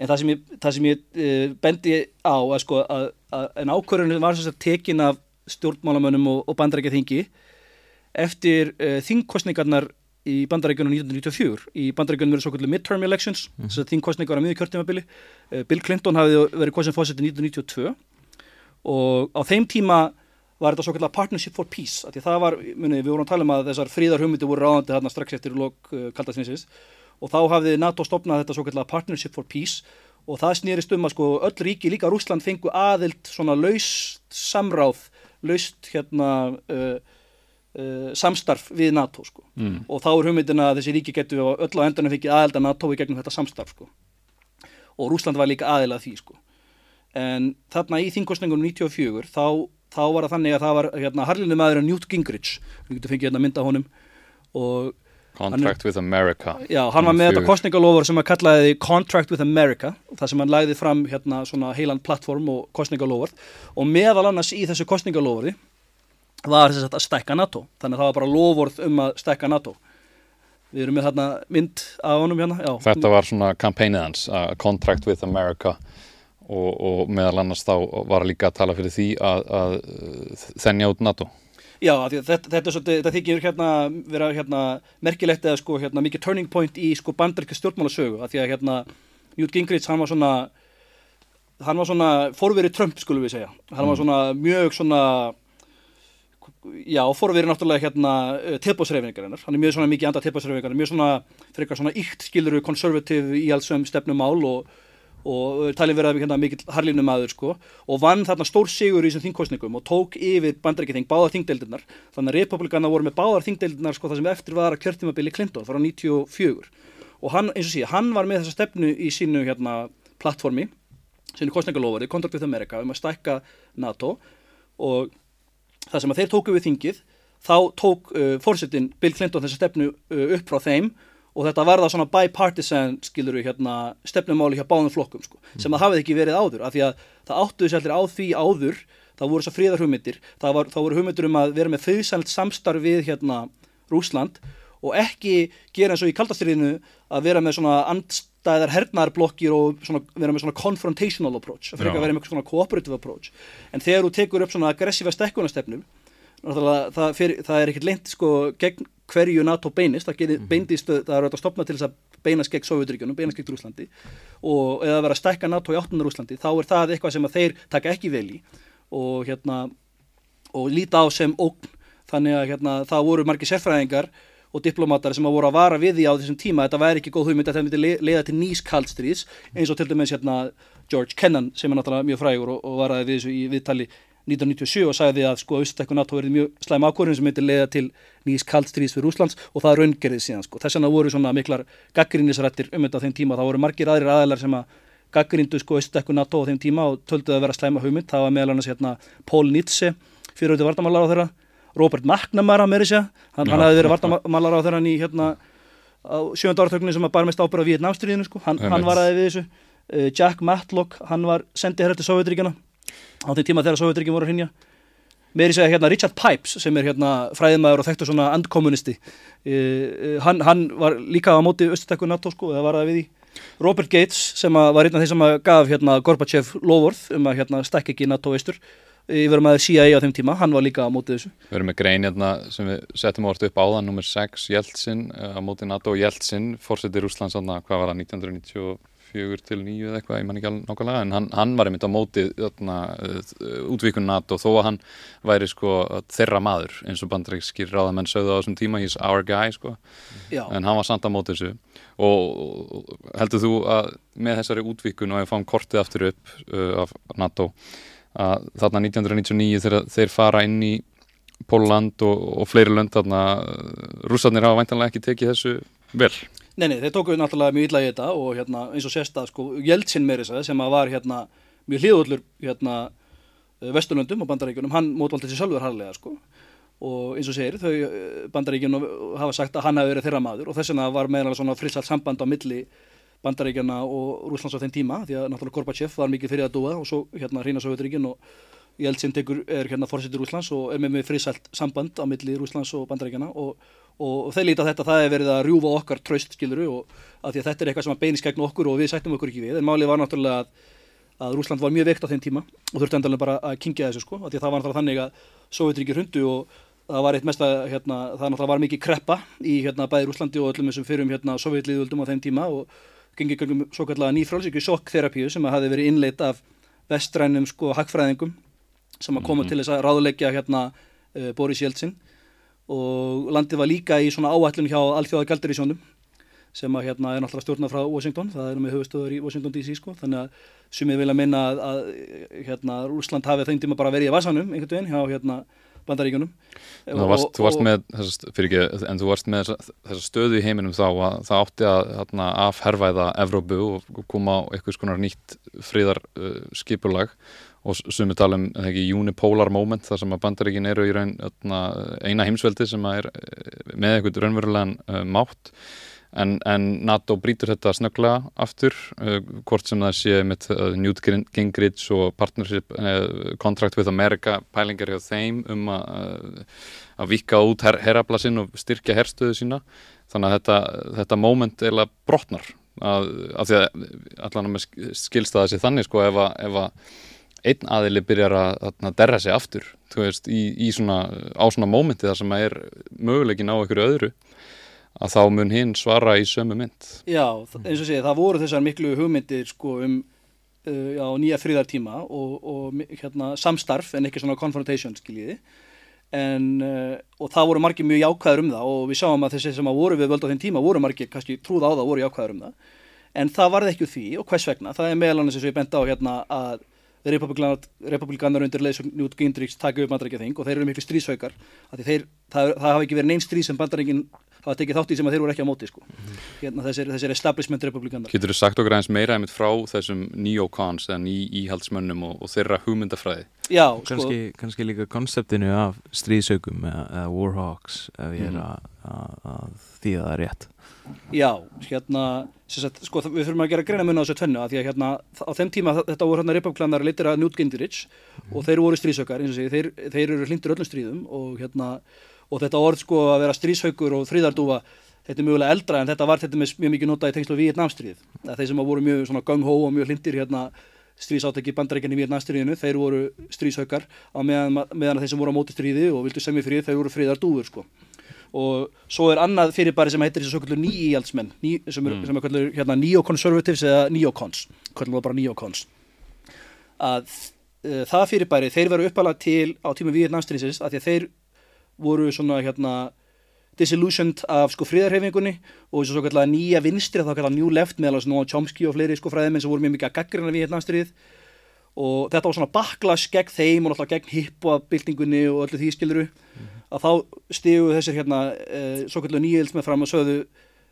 en það sem ég, það sem ég uh, bendi á að sko að, að, en ákvörðunum var sem sagt tekin af stjórnmálamönnum og, og bandarækja þingi eftir uh, þingkostningarnar í bandarækjunum 1994 í bandarækjunum verið svo kvöldu midterm elections þess að þingkostningar á miður kjörtímabili. Uh, Bill Clinton hafði verið kosin fósett 1992 og á þeim tíma var þetta svo kallar Partnership for Peace það var, muni, við vorum að tala um að þessar fríðar hugmyndi voru ráðandi þarna strax eftir lok uh, kaldastinsins og þá hafði NATO stopnað þetta svo kallar Partnership for Peace. Og það snýrist um að sko öll ríki, líka Rúsland fengu aðild svona laust samráð laust hérna uh, uh, samstarf við NATO sko. Mm. og þá er hugmyndin að þessi ríki getur öll á endanum fengið aðild að NATO í gegnum þetta samstarf sko. Og Rúsland var líka aðild að því sko. En þarna í þingkostningunum 94 þá, þá var það þannig að það var hérna, harlinu maður Newt Gingrich við getum fengið hérna mynda honum og Contract with America. Já, hann var með þetta kostningalofur sem að kallaði Contract with America það sem hann lagði fram hérna svona heilan plattform og kostningalofur og meðal annars í þessu kostningalofuri var þess að stækka NATO. Þannig að það var bara lofurð um að stækka NATO. Við erum með þarna mynd af honum hérna já, Þetta var svona kampænið hans, uh, Contract with America. Og, og meðal annars þá var líka að tala fyrir því að, að uh, þennja út NATO. Já, að þetta, þetta, þetta þykir hérna vera hérna merkilegt eða sko hérna mikið turning point í sko bandaríska stjórnmálasögu. Af því að hérna Newt Gingrich hann var svona hann var svona forverið Trump skulum við segja. Hann var svona mjög svona já, forverið náttúrulega hérna tilbúsreifingarinnar, hann er mjög svona mikið anda tilbúsreifingarinnar, mjög svona frekar svona ykt skiluru konservativ í allsum stefnumál og og talin verið að hérna, mikill harlínu maður sko, og vann þarna stór sigur í þessum þingkostningum og tók yfir bandarækjaþing báðar þingdeildirnar. Þannig að republikana voru með báðar þingdeildirnar sko, það sem eftir var að kjörtímabili Clinton frá 94 og hann, eins og sé, hann var með þessa stefnu í sínu hérna, plattformi sínu kostningalofari, Contract with America um að stækka NATO. Og það sem að þeir tóku við þingið þá tók uh, fórsetin Bill Clinton þessa stefnu uh, upp frá þeim og þetta var það svona bipartisan skilur við hérna stefnumáli hjá báðum flokkum sko, sem það hafði ekki verið áður af því að það áttuði sér allir á því áður það voru þessar fríðar hugmyndir það, var, voru hugmyndir um að vera með friðsælt samstarf við hérna Rúsland og ekki gera eins og í kaldastriðinu að vera með svona andstæðar hernaðarblokkir og svona, vera með svona confrontational approach, að vera með svona cooperative approach. En þegar þú tekur upp svona aggressífa stekkunastefnum það, það er ekkert leint sko gegn hverju NATO beinist, það getur beindist, það er auðvitað að stopna til þess að beinast gegn Sovjetríkjunum, beinast gegn Rúslandi og eða vera að stækka NATO í áttunar Rúslandi, þá er það eitthvað sem þeir taka ekki vel í. Og hérna og líta á sem ógn. Þannig að hérna, það voru margir sérfræðingar og diplomatar sem að voru að vara við því á þessum tíma þetta væri ekki góð hugmynd að þetta myndi le- leiða til nýs kaldstríðs eins og til dæmis hérna, George Kennan sem er náttúrulega mjög frægur og, og varaði við þessu í viðtali 1997 og sagði að sko austakku NATO verið mjög slæm ákvörðin sem myndi leiða til nýs kaldstríðs fyrir Úslands og það raungerðið síðan sko. Þess vegna voru svona miklar gaggrinnisrættir um þetta á þeim tíma, það voru margir aðrir aðeinar sem að gaggrindu sko austakku NATO á þeim tíma og tölduði að vera slæma hugmynd, það var meðal annars hérna Paul Nietzsche, fyrir auðvitað vartamálar á þeirra Robert McNamara með þessi hann, hann hafði verið vartamálar á þeirra í hérna á sjönda áratökninni sem að bara mest ábyrða við námstriðinu sko, hann, hann var aðeins við þessu. Uh, Jack Matlock, hann var sendið hér til Sovjetríkina á þeim tíma þegar Sovjetríkin voru að hrinja með því að hérna Richard Pipes sem er hérna fræðimæður og þekktur svona andkommunisti uh, uh, hann, hann var líka á móti austakku NATO sko, það var aðeins við í. Robert Gates sem var einn af þeir sem gaf hérna Gorbachev lovorð um að hérna stekk ekki NATO eistur yfir maður CIA á þeim tíma, hann var líka á mótið þessu. Við erum með grein hérna sem við settum orðið upp áðan, nummer 6, Jeltsin á mótið NATO, Jeltsin, fórsettir Úslands hvað var það, 1994 til 9 eða eitthvað, ég man ekki alveg nákvæmlega en hann, hann var einmitt á mótið þarna, útvíkun NATO. Þó að hann væri sko þeirra maður eins og bandrækskir ráðamenn sögðu á þessum tíma, he's our guy sko. Já. en hann var samt á mótið þessu. Og heldur þú að með þessari útvíkun og ef fáum kortið aftur upp uh, af NATO að þarna 1999 þegar þeir fara inn í Póland og, og fleiri lönd þarna rússarnir hafa væntanlega ekki tekið þessu vel. Nei, nei, þeir tókuðu náttúrulega mjög illa í þetta og hérna, eins og sérsta sko, Jeltsin þess að sem að var hérna, mjög hlýðullur hérna, Vesturlöndum og bandaríkunum, hann mótvaldi sér sjálfur harlega sko. Og eins og segir, þau bandaríkunum hafa sagt að hann hafi verið þeirra maður og þess vegna var meðal svona frisalt samband á milli bandaríkjana og Rúslands á þenn tíma því að náttúrulega Gorbachev var mikið fyrir að dúa og svo hérna hreina Sovjetiríkin og Jeltsin tekur er hérna fórsettur Rúslands og er með með frisælt samband á milli Rúslands og bandaríkjana og, og, þeir líta þetta það er verið að rjúfa okkar tröst skiluru og að því að þetta er eitthvað sem að beinis gegn okkur og við sættum okkur ekki við. En málið var náttúrulega að, að Rúsland var mjög veikt á þenn tíma og þurfti endalega bara að kingja þessu sko að því að það var náttúrulega þannig að Sovjetiríki hrundu og það var eitt mest að hérna, það náttúrulega var mikið kreppa í hérna bæði Rúslandi og öllum þessum fyrum hérna Sovjetliðuldum á þeim tíma og gengið gangum svo kallega nýfrálsíku sjokkþerapíu sem hafi verið innleitt af vestrænum sko hagfræðingum sem að koma mm -hmm. til þess að ráðuleggja hérna uh, Boris Jeltsin. Og landið var líka í svona áætlun hjá Alþjóða Gjaldarísjónum sem að hérna er náttúrulega stjórnað frá Washington, það er með höfustöður í Washington DC sko, þannig að sumið vilja minna að, að hérna Rúsland hafi þeim tíma bara verið í vasanum einhvern veginn hjá hérna bandaríkunum Þú varst, og, þú varst með, ekki, en þú varst með þessa stöðu í heiminum þá að það átti að hérna, afhervæða Evrópu og koma á eitthvað skonar nýtt fríðar uh, og sumi tala um ekki, unipolar moment þar sem að bandaríkin eru í raun hérna, eina heimsveldi sem er uh, með eitthvað raunverulegan uh, mátt En, en NATO brítur þetta snögglega aftur, uh, hvort sem það sé með uh, Newt Gingrich og Partnership uh, Contract with America pælingar hjá þeim um að, að vika út her, herrablasinn og styrkja herrstöðu sína. Þannig að þetta, þetta moment eða brotnar. Að, að því að allan með skilstaða sér þannig sko ef að, ef að einn aðili byrjar að, að derra sig aftur veist, í, í svona, á svona momenti þar sem að er möguleikin á einhverju öðru að þá mun hinn svara í sömu mynd. Já, eins og sé, það voru þessar miklu hugmyndir sko um uh, já, nýja fríðartíma og, og hérna, samstarf en ekki svona confrontation skiljiði. En, uh, og það voru margir mjög jákvæður um það og við sáum að þessi sem að voru við völd á þenn tíma voru margir kannski trúð á það voru jákvæður um það. En það varði ekki úr því og hvers vegna, það er meðal annars eins og ég benda á hérna að republikanar undir leðsum Newt Gingrich taka upp bandarækjaþing og þeir eru miklu stríshaukar það, það hafa ekki verið neinn stríð sem bandarækin hafa tekið þátt í sem þeir voru ekki á móti sko. hérna, þessir, þessir establishment republikanar Getur þú sagt okkur aðeins meira einmitt frá þessum neocons eða ný íhaldsmönnum og, og þeirra hugmyndafræði Já, kannski, sko, kannski líka konseptinu af stríðshaugum eða, eða warhawks ef ég er mm. að því að það er rétt Já, hérna Sagt, sko, við þurfum að gera greina munna á þessu tvennu að því að hérna, á þeim tíma þetta voru hérna republikanar litir að Newt Gingrich mm. og þeir voru stríðsökar, eins og segi, þeir, þeir eru hlindur öllum stríðum og, hérna, og þetta orð sko að vera stríðsökur og þrýðardúfa þetta er mögulega eldra en þetta var þetta með mjög mikið notað í tengslu við Vietnamstríð þeir sem voru mjög svona gung-hó og mjög hlindir hérna, stríðsáttekki bandarækjan í Vietnamstríðinu þeir voru stríðsökar á meðan, meðan þeir sem voru á móti stríði og vildu semja frið þeir voru friðardúfur sko. Og svo er annað fyrirbæri sem heitir þessu svo kallur nýíhaldsmenn ný, sem er, mm. er kallur hérna, neoconservatives eða neocons kallur bara neocons. Að uh, það fyrirbæri þeir veru uppalega til á tíma náttúrulega að að þeir voru svona hérna disillusioned af sko fríðarhefingunni og þessu svo kallar nýja vinstri þá kallar New Left meðal Noam Chomsky og fleiri sko fræðimenn sem voru mjög mikið að gaggrina við náttúrulega og þetta var svona backlash gegn þeim og náttúrulega gegn hippa-bildingunni og öllu því skiluru mm að þá stígu þessir hérna e, svo kallu nýjils með fram og sögðu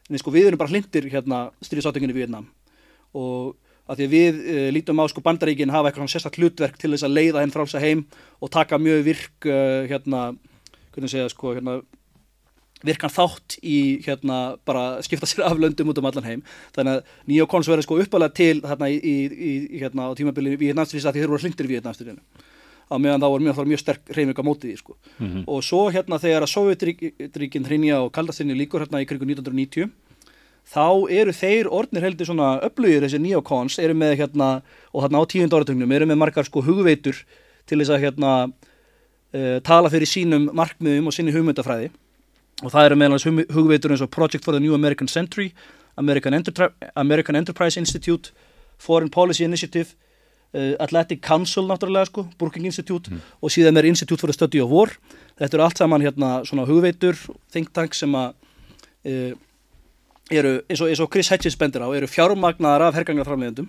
nei, sko, við erum bara hlindir hérna styrjusáttinginu við Vietnam og af því að við uh, lítum á sko bandaríkin hafa eitthvað svona sérstakt hlutverk til þess að leiða henn frálsa heim og taka mjög virk uh, hérna, hvernig segja sko hérna virkan þátt í hérna bara skipta sér af löndum út um allan heim. Þannig að neokons verður sko uppalega til hérna í, í, í hérna á tímabilinu við náttúrulega því þeir voru hlindir við náttúrulega á meðan það voru mjög, mjög sterk reyninga mótið því sko. Mm -hmm. og svo hérna þegar að Sovjetríkin hrinja og kaldastinni líkur hérna í krigu 1990 þá eru þeir orðnir heldur svona upplugir þessi neokons eru með hérna og hérna á tíund áratögnum eru með margar sko hugveitur til þess að hérna uh, tala fyrir sínum markmiðum og sinni hugmyndafræði. Og það eru meðal hugveitur eins og Project for the New American Century American, Enter American Enterprise Institute Foreign Policy Initiative uh, Atlantic Council náttúrulega sko, Brookings Institute mm. og síðan er Institute for the Study of War. Þetta eru allt saman hérna svona hugveitur think tank sem að uh, eru eins og, eins og Chris Hedges bendir á, eru fjármagnar af hergangarframlegendum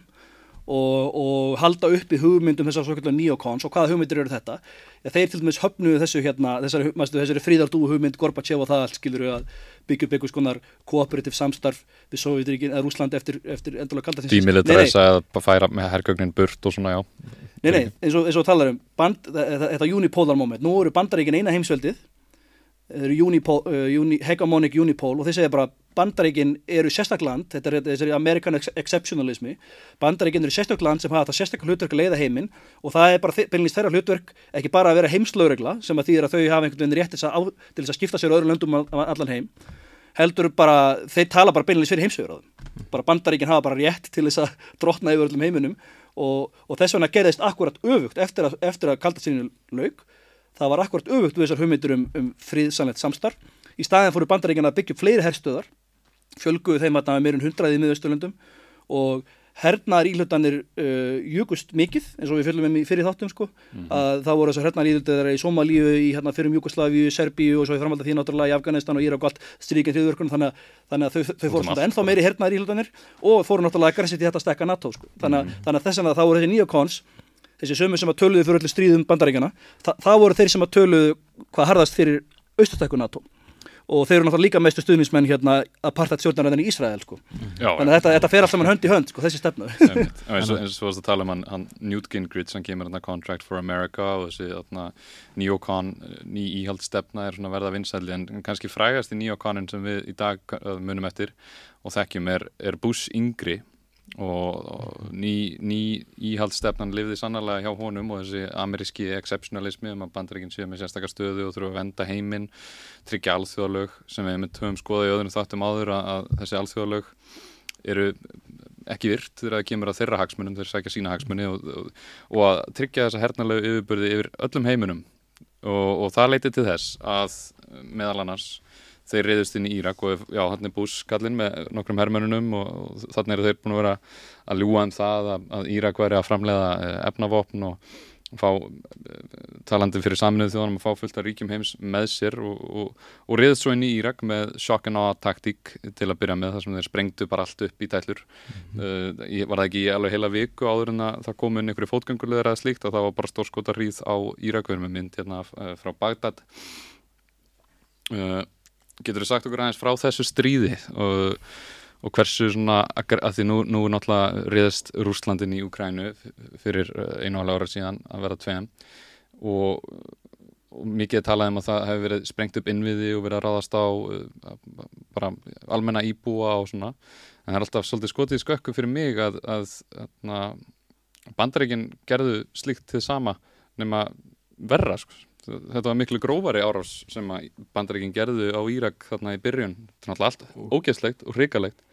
og, og halda upp í hugmyndum þessar svo kallar neokons og hvaða hugmyndir eru þetta? Ja, þeir til dæmis höfnuðu þessu hérna þessari, þessari fríðardúu hugmynd Gorbachev og það allt skilur við að byggja upp einhvers konar kooperativ samstarf við Sovjetríkin eða Rúsland eftir, eftir endalega kalda Dímilitresa að færa með hergögnin burt og svona já. Nei, nei, eins og, eins og talar um band, þetta unipolar moment, nú eru bandaríkin eina heimsveldið unipol, uh, uni, hegemonic unipol og þeir segja bara bandaríkin eru sérstakland þetta er þessari American exceptionalismi. Bandaríkin eru sérstakland sem hafa þetta sérstaklega hlutverk að leiða heiminn og það er bara beinilins þeirra hlutverk ekki bara að vera heimslögregla sem að þýðir að þau hafa einhvern veginn rétt til þess að skipta sér öðru löndum allan heim heldur bara, þeir tala bara beinilins fyrir heimsögur bara bandaríkin hafa bara rétt til þess að drotna yfir öllum heiminum og, og þess vegna gerðist akkurat öfugt eftir að, eftir að kalda síninu laug það var akkurat öfugt við þessar hugmyndur um, um fríðsanlegt samstarf. Í staðin fóru bandaríkjana að byggja fleiri herstöðar fjölguðu þeim að það er meirinn hundraðið í miðausturlöndum og hernaðar íhlutanir uh, júkust mikið eins og við fylgum um í fyrir þáttum sko mm -hmm. að það voru þessar hernaðar íhlutanir í Somalíu, í hérna fyrir Júkoslavíu, Serbíu og svo í framvalda því náttúrulega í Afganistan og Írak og allt stríkinn þjóðverkunum þannig, þannig að þau, þau fóru svona ennþá meiri hernaðar íhlutanir og fóru náttúrulega aggressivt í þetta stekka NATO sko þannig, mm -hmm. þannig að þess að þá voru þessi nýjakons þessi sömu sem að töluðu fyrir öllu stríðum bandaríkjana Þa, það voru þeir sem að töluðu hvað harðast fyrir austastækku NATO og þeir eru náttúrulega líka mestu stuðnismenn hérna að partætt stjórnaröðin í Ísrael sko. Já, þannig að þetta, þetta fer alltaf mann hönd í hönd sko, þessi stefnu. Eins og þú varst að tala um hann, hann Newt Gingrich sem kemur hérna Contract for America og þessi hérna, neocon ný íhaldstefna er svona verða vinsæli en kannski frægast í neoconin sem við í dag munum eftir og þekkjum er, er Bush yngri og, og ný, ný íhaldstefnan lifði sannlega hjá honum og þessi ameríski exceptionalismi um að bandreikin séu með sérstakar stöðu og þurfa að venda heiminn tryggja alþjóðalög sem við með höfum skoða í öðrum þáttum áður að, að þessi alþjóðalög eru ekki virt þegar það kemur að þeirra hagsmunum þeir sækja sína hagsmunni og, og, og að tryggja þessa hernalög yfirbörði yfir öllum heiminum. Og það leiti til þess að meðal annars þeir reyðust inn í Írak og já, hann er búskallin með nokkrum hermönunum og, þannig eru þeir búin að vera að ljúa um það að, að Írak væri að framlega eh, efnavopn og fá eh, talandi fyrir saminuð þjóðanum að fá fullt af ríkjum heims með sér og, og, og reyðst svo inn í Írak með shock and awe taktík til að byrja með þar sem þeir sprengtu bara allt upp í tællur mm -hmm. uh, var það ekki alveg heila viku áður en að það komu inn einhverju fótgöngurlegar eða slíkt og það var bara stórskóta ríð á Írak. Við erum með mynd hérna frá Bagdad. Uh, Getur þú sagt okkur aðeins frá þessu stríði og, og hversu svona, að því nú, nú náttúrulega riðast Rúslandin í Ukrænu fyrir eh, einu álega ára síðan að vera tveim. Og, og mikið talaði um að það hefur verið sprengt upp innviði og verið að ráðast á eh, bara almenna íbúa og svona, en það er alltaf svolítið skotið skökkum fyrir mig að, að, að bandaríkinn gerðu slíkt til sama nema verra sko þetta var miklu grófari árás sem að bandaríkinn gerðu á Írak þarna í byrjun. Er náttúrulega allt ógeðslegt og hrikalegt.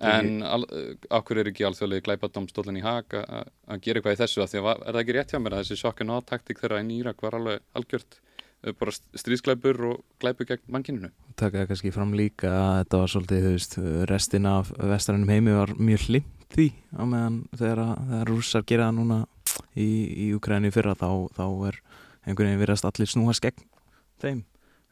En áhverju er ekki alþjóðlega glæpadómstólinn í hag að gera eitthvað í þessu? Að því að er það ekki rétt hjá mér að þessi sjokkin og taktik þeirra inn í Írak var alveg algjört eh, bara stríðsklæpur og glæpu gegn mannkyninu. Takk að kannski fram líka að þetta var svolítið, þú veist, restin af vestarannum heimi var mjög hlimt því á meðan þegar, rússar gera núna í, í Ukræni fyrra þá, þá er einhvern veginn verðast allir snúast gegn þeim.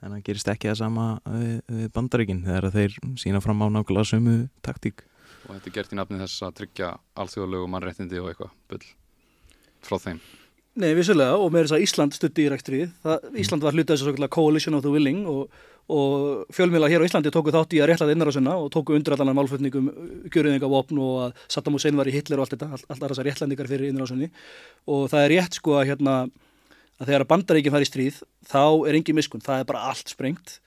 En það gerist ekki það sama við, við bandaríkinn þegar þeir sína fram á nákvæmlega sömu taktík. Og þetta er gert í nafni þess að tryggja alþjóðalög og mannrættindi og eitthvað bull frá þeim. Nei, vissulega, og með þess að Ísland stutti í rækstrið. Ísland var hlutað þess að coalition of the willing og, og fjölmiðla hér á Íslandi tóku þátt í að réttlaði innarásuna og tóku undir allan málflutningum gjörðinga vopn og að Saddam Hussein var í Hitler og allt þetta, allt, allt þessar réttlandingar fyrir innarásunni og það er rétt sko að hérna að þegar bandaríkinn fær í stríð þá er engin miskun, það er bara allt sprengt.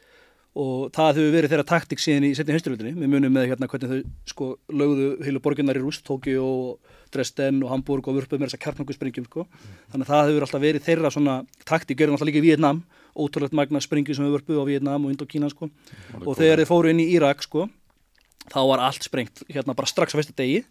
Og það hefur verið þeirra taktik síðan í setni hinsturlutinni, við munum með hérna hvernig þau sko lögðu heilu borginnar í rúst, Tókio og Dresden og Hamburg og vörpuð með þessa kjarnanguspringjum sko. þannig að það hefur alltaf verið þeirra svona taktík, gerðum alltaf líka í Vietnam ótrúlegt magna springjum sem hefur vörpuð á Vietnam og Indokína sko. og þegar þið fóru inn í Írak sko, þá var allt sprengt hérna bara strax á fyrsta degi.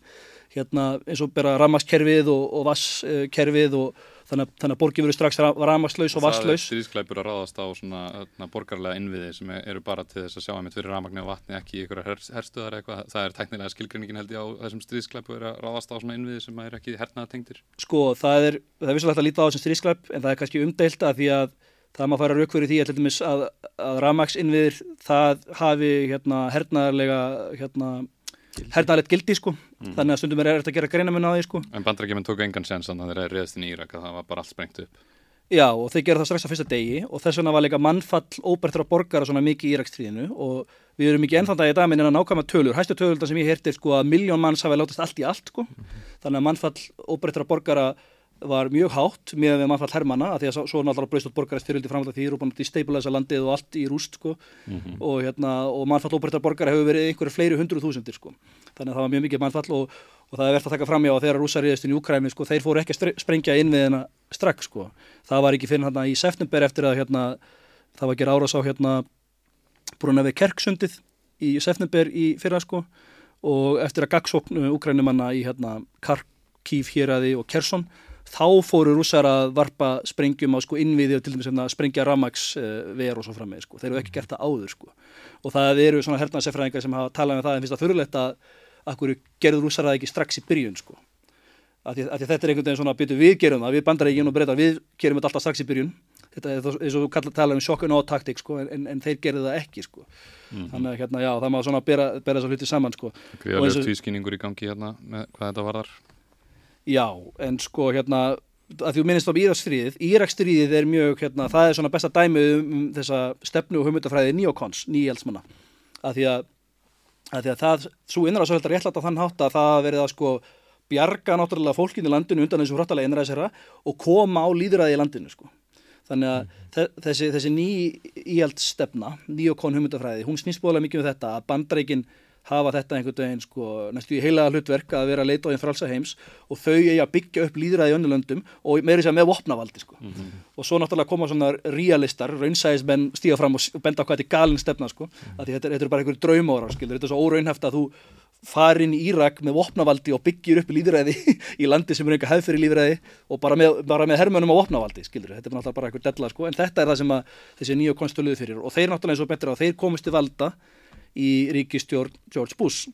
Hérna eins og bara ramaskerfið og, og vasskerfið og þannig, þannig að borgið verið strax ramaslaus og vasslaus. Það er stríðsklæpur að ráðast á svona öðna, borgarlega innviði sem eru bara til þess að sjá einmitt fyrir ramagni og vatni ekki í ykkur her, herstuðar eitthvað. Það er teknilega skilgreiningin held ég á þessum stríðsklæpur að ráðast á svona innviði sem er ekki hernaða tengtir. Sko það er, það er vissulega að líta á þessum stríðsklæp en það er kannski umdeilt að því að það maður fara rauk fyrir því að, að, að ramagsinnviðir það hafi hérna, hernaðarlega hérna, hernaðalegt gildi sko. Mm. þannig að stundum er þetta að gera greinamun á því sko. En bandrækjuminn tóku engan sens þannig að þeir er reyðast inn í Írak að það var bara allt sprengt upp. Já og þeir gera það strax á fyrsta degi og þess vegna var líka mannfall óbærtra borgara svona mikið í Írakstríðinu og við erum ekki ennþann dag í dag minn en að nákvæma tölur. Hæstu tölur sem ég heyrti sko að miljón manns hafi látast allt í allt sko. -hmm. þannig að mannfall óbærtra borgara var mjög hátt með við mannfall Hermanna að því að svo náttúrulega bröðstótt borgarist fyriröldi framhald því Írópan destabilisa landið og allt í rúst sko. mm -hmm. og, hérna, og mannfall óbreyttar borgar hefur verið einhverju fleiri hundru þúsundir sko. þannig að það var mjög mikið mannfall og, og það er verðt að taka fram í á að þeirra rúsa riðist í Júkræmi sko, þeir fóru ekki að sprengja inn við hennar strax sko. það var ekki fyrir hérna í september eftir að hérna, það var ekki árás á hérna brúna við Kerksundið í september í fyrra sko og eftir að gagsóknu Úkrænumanna í hérna Karkív, Híraði og Kersson þá fóru rússar að varpa sprengjum á sko innviði og til dæmis að sprengja ramags uh, ver og svo fram með sko. Þeir eru ekki gert það áður sko. Og það eru svona hernaðsefræðingar sem hafa talað um það en finnst það þurrulegt að akkur gerður rússar það ekki strax í byrjun sko. Að því, að því þetta er einhvern veginn svona byttu við gerum það, við bandarækjum og breytar, við gerum þetta alltaf strax í byrjun. Þetta er eins og þú tala um sjokkun og taktik sko en, en þeir gerðu það ekki sko. Mm -hmm. Þannig að hérna já það má svona bera, bera þessar hluti saman sko. Gríðarlega tvískinningur í gangi hérna með hvað þetta varðar Já, en sko hérna að þú minnist á Íraksstríðið Íraksstríðið er mjög, hérna, það er svona besta dæmið um, um þessa stefnu og hugmyndafræði nýjókons, nýjelsmanna að því að, að því að það svo innræðsvöldar réttlætt á þann hátt að það verið að sko bjarga náttúrulega fólkinu í landinu undan þessu hróttalega innræðsera og koma á líðræði í landinu sko þannig að mm. þessi, þessi ný íhjaldstefna, nýjókon hugmyndafræði hún snýst bóðlega mikið um þetta að bandreikin hafa þetta einhvern veginn sko, næstu í heilaða hlutverk að vera að leita á einn frálsa heims og þau eigi að byggja upp líðræði í önnulöndum og meiri sér með vopnavaldi sko. mm -hmm. og svo náttúrulega koma svona realistar, raunsæðismenn stíga fram og benda á hvað þetta er galin stefna sko. mm -hmm. þetta, þetta er bara einhverju draumóra þetta er svo óraunhæft að þú farin í Írak með vopnavaldi og byggir upp líðræði í landi sem er einhver hefð fyrir líðræði og bara með, bara með hermönum á vopnavaldi skilur. þetta er náttúrulega bara einhver della sko. en þetta er það sem þessi nýju konstuluð fyrir og þeir náttúrulega eins og betur að þeir komist til valda í ríkistjórn George Bush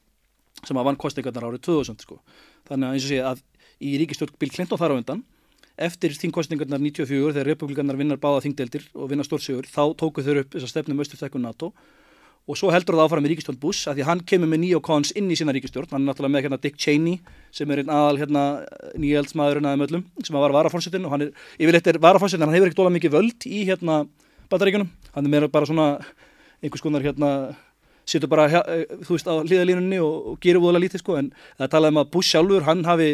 sem að vann kostingarnar árið 2000 sko. þannig að eins og sé að í ríkistjórn Bill Clinton þar á undan eftir þingkostingarnar 94 þegar republikanar vinnar báða þingdeldir og vinnar stórsigur þá tóku þau upp þess að stefnum östuftekkun NATO. Og svo heldur það áfram í ríkistjórn Bush að því hann kemur með nýjokons inn í sína ríkistjórn hann er náttúrulega með hérna Dick Cheney sem er einn aðal hérna nýjeldsmaðurinn aðeins möllum sem að vara varafónsitin og hann er yfirleitt er varafónsitin hann hefur ekkert ólega mikið völd í hérna bataríkunum hann er meira bara svona einhvers konar hérna setur bara, eh, þú veist, á hlýðalínunni og, og gerir úðalega lítið, sko, en það talaði um að Bush sjálfur, hann hafi,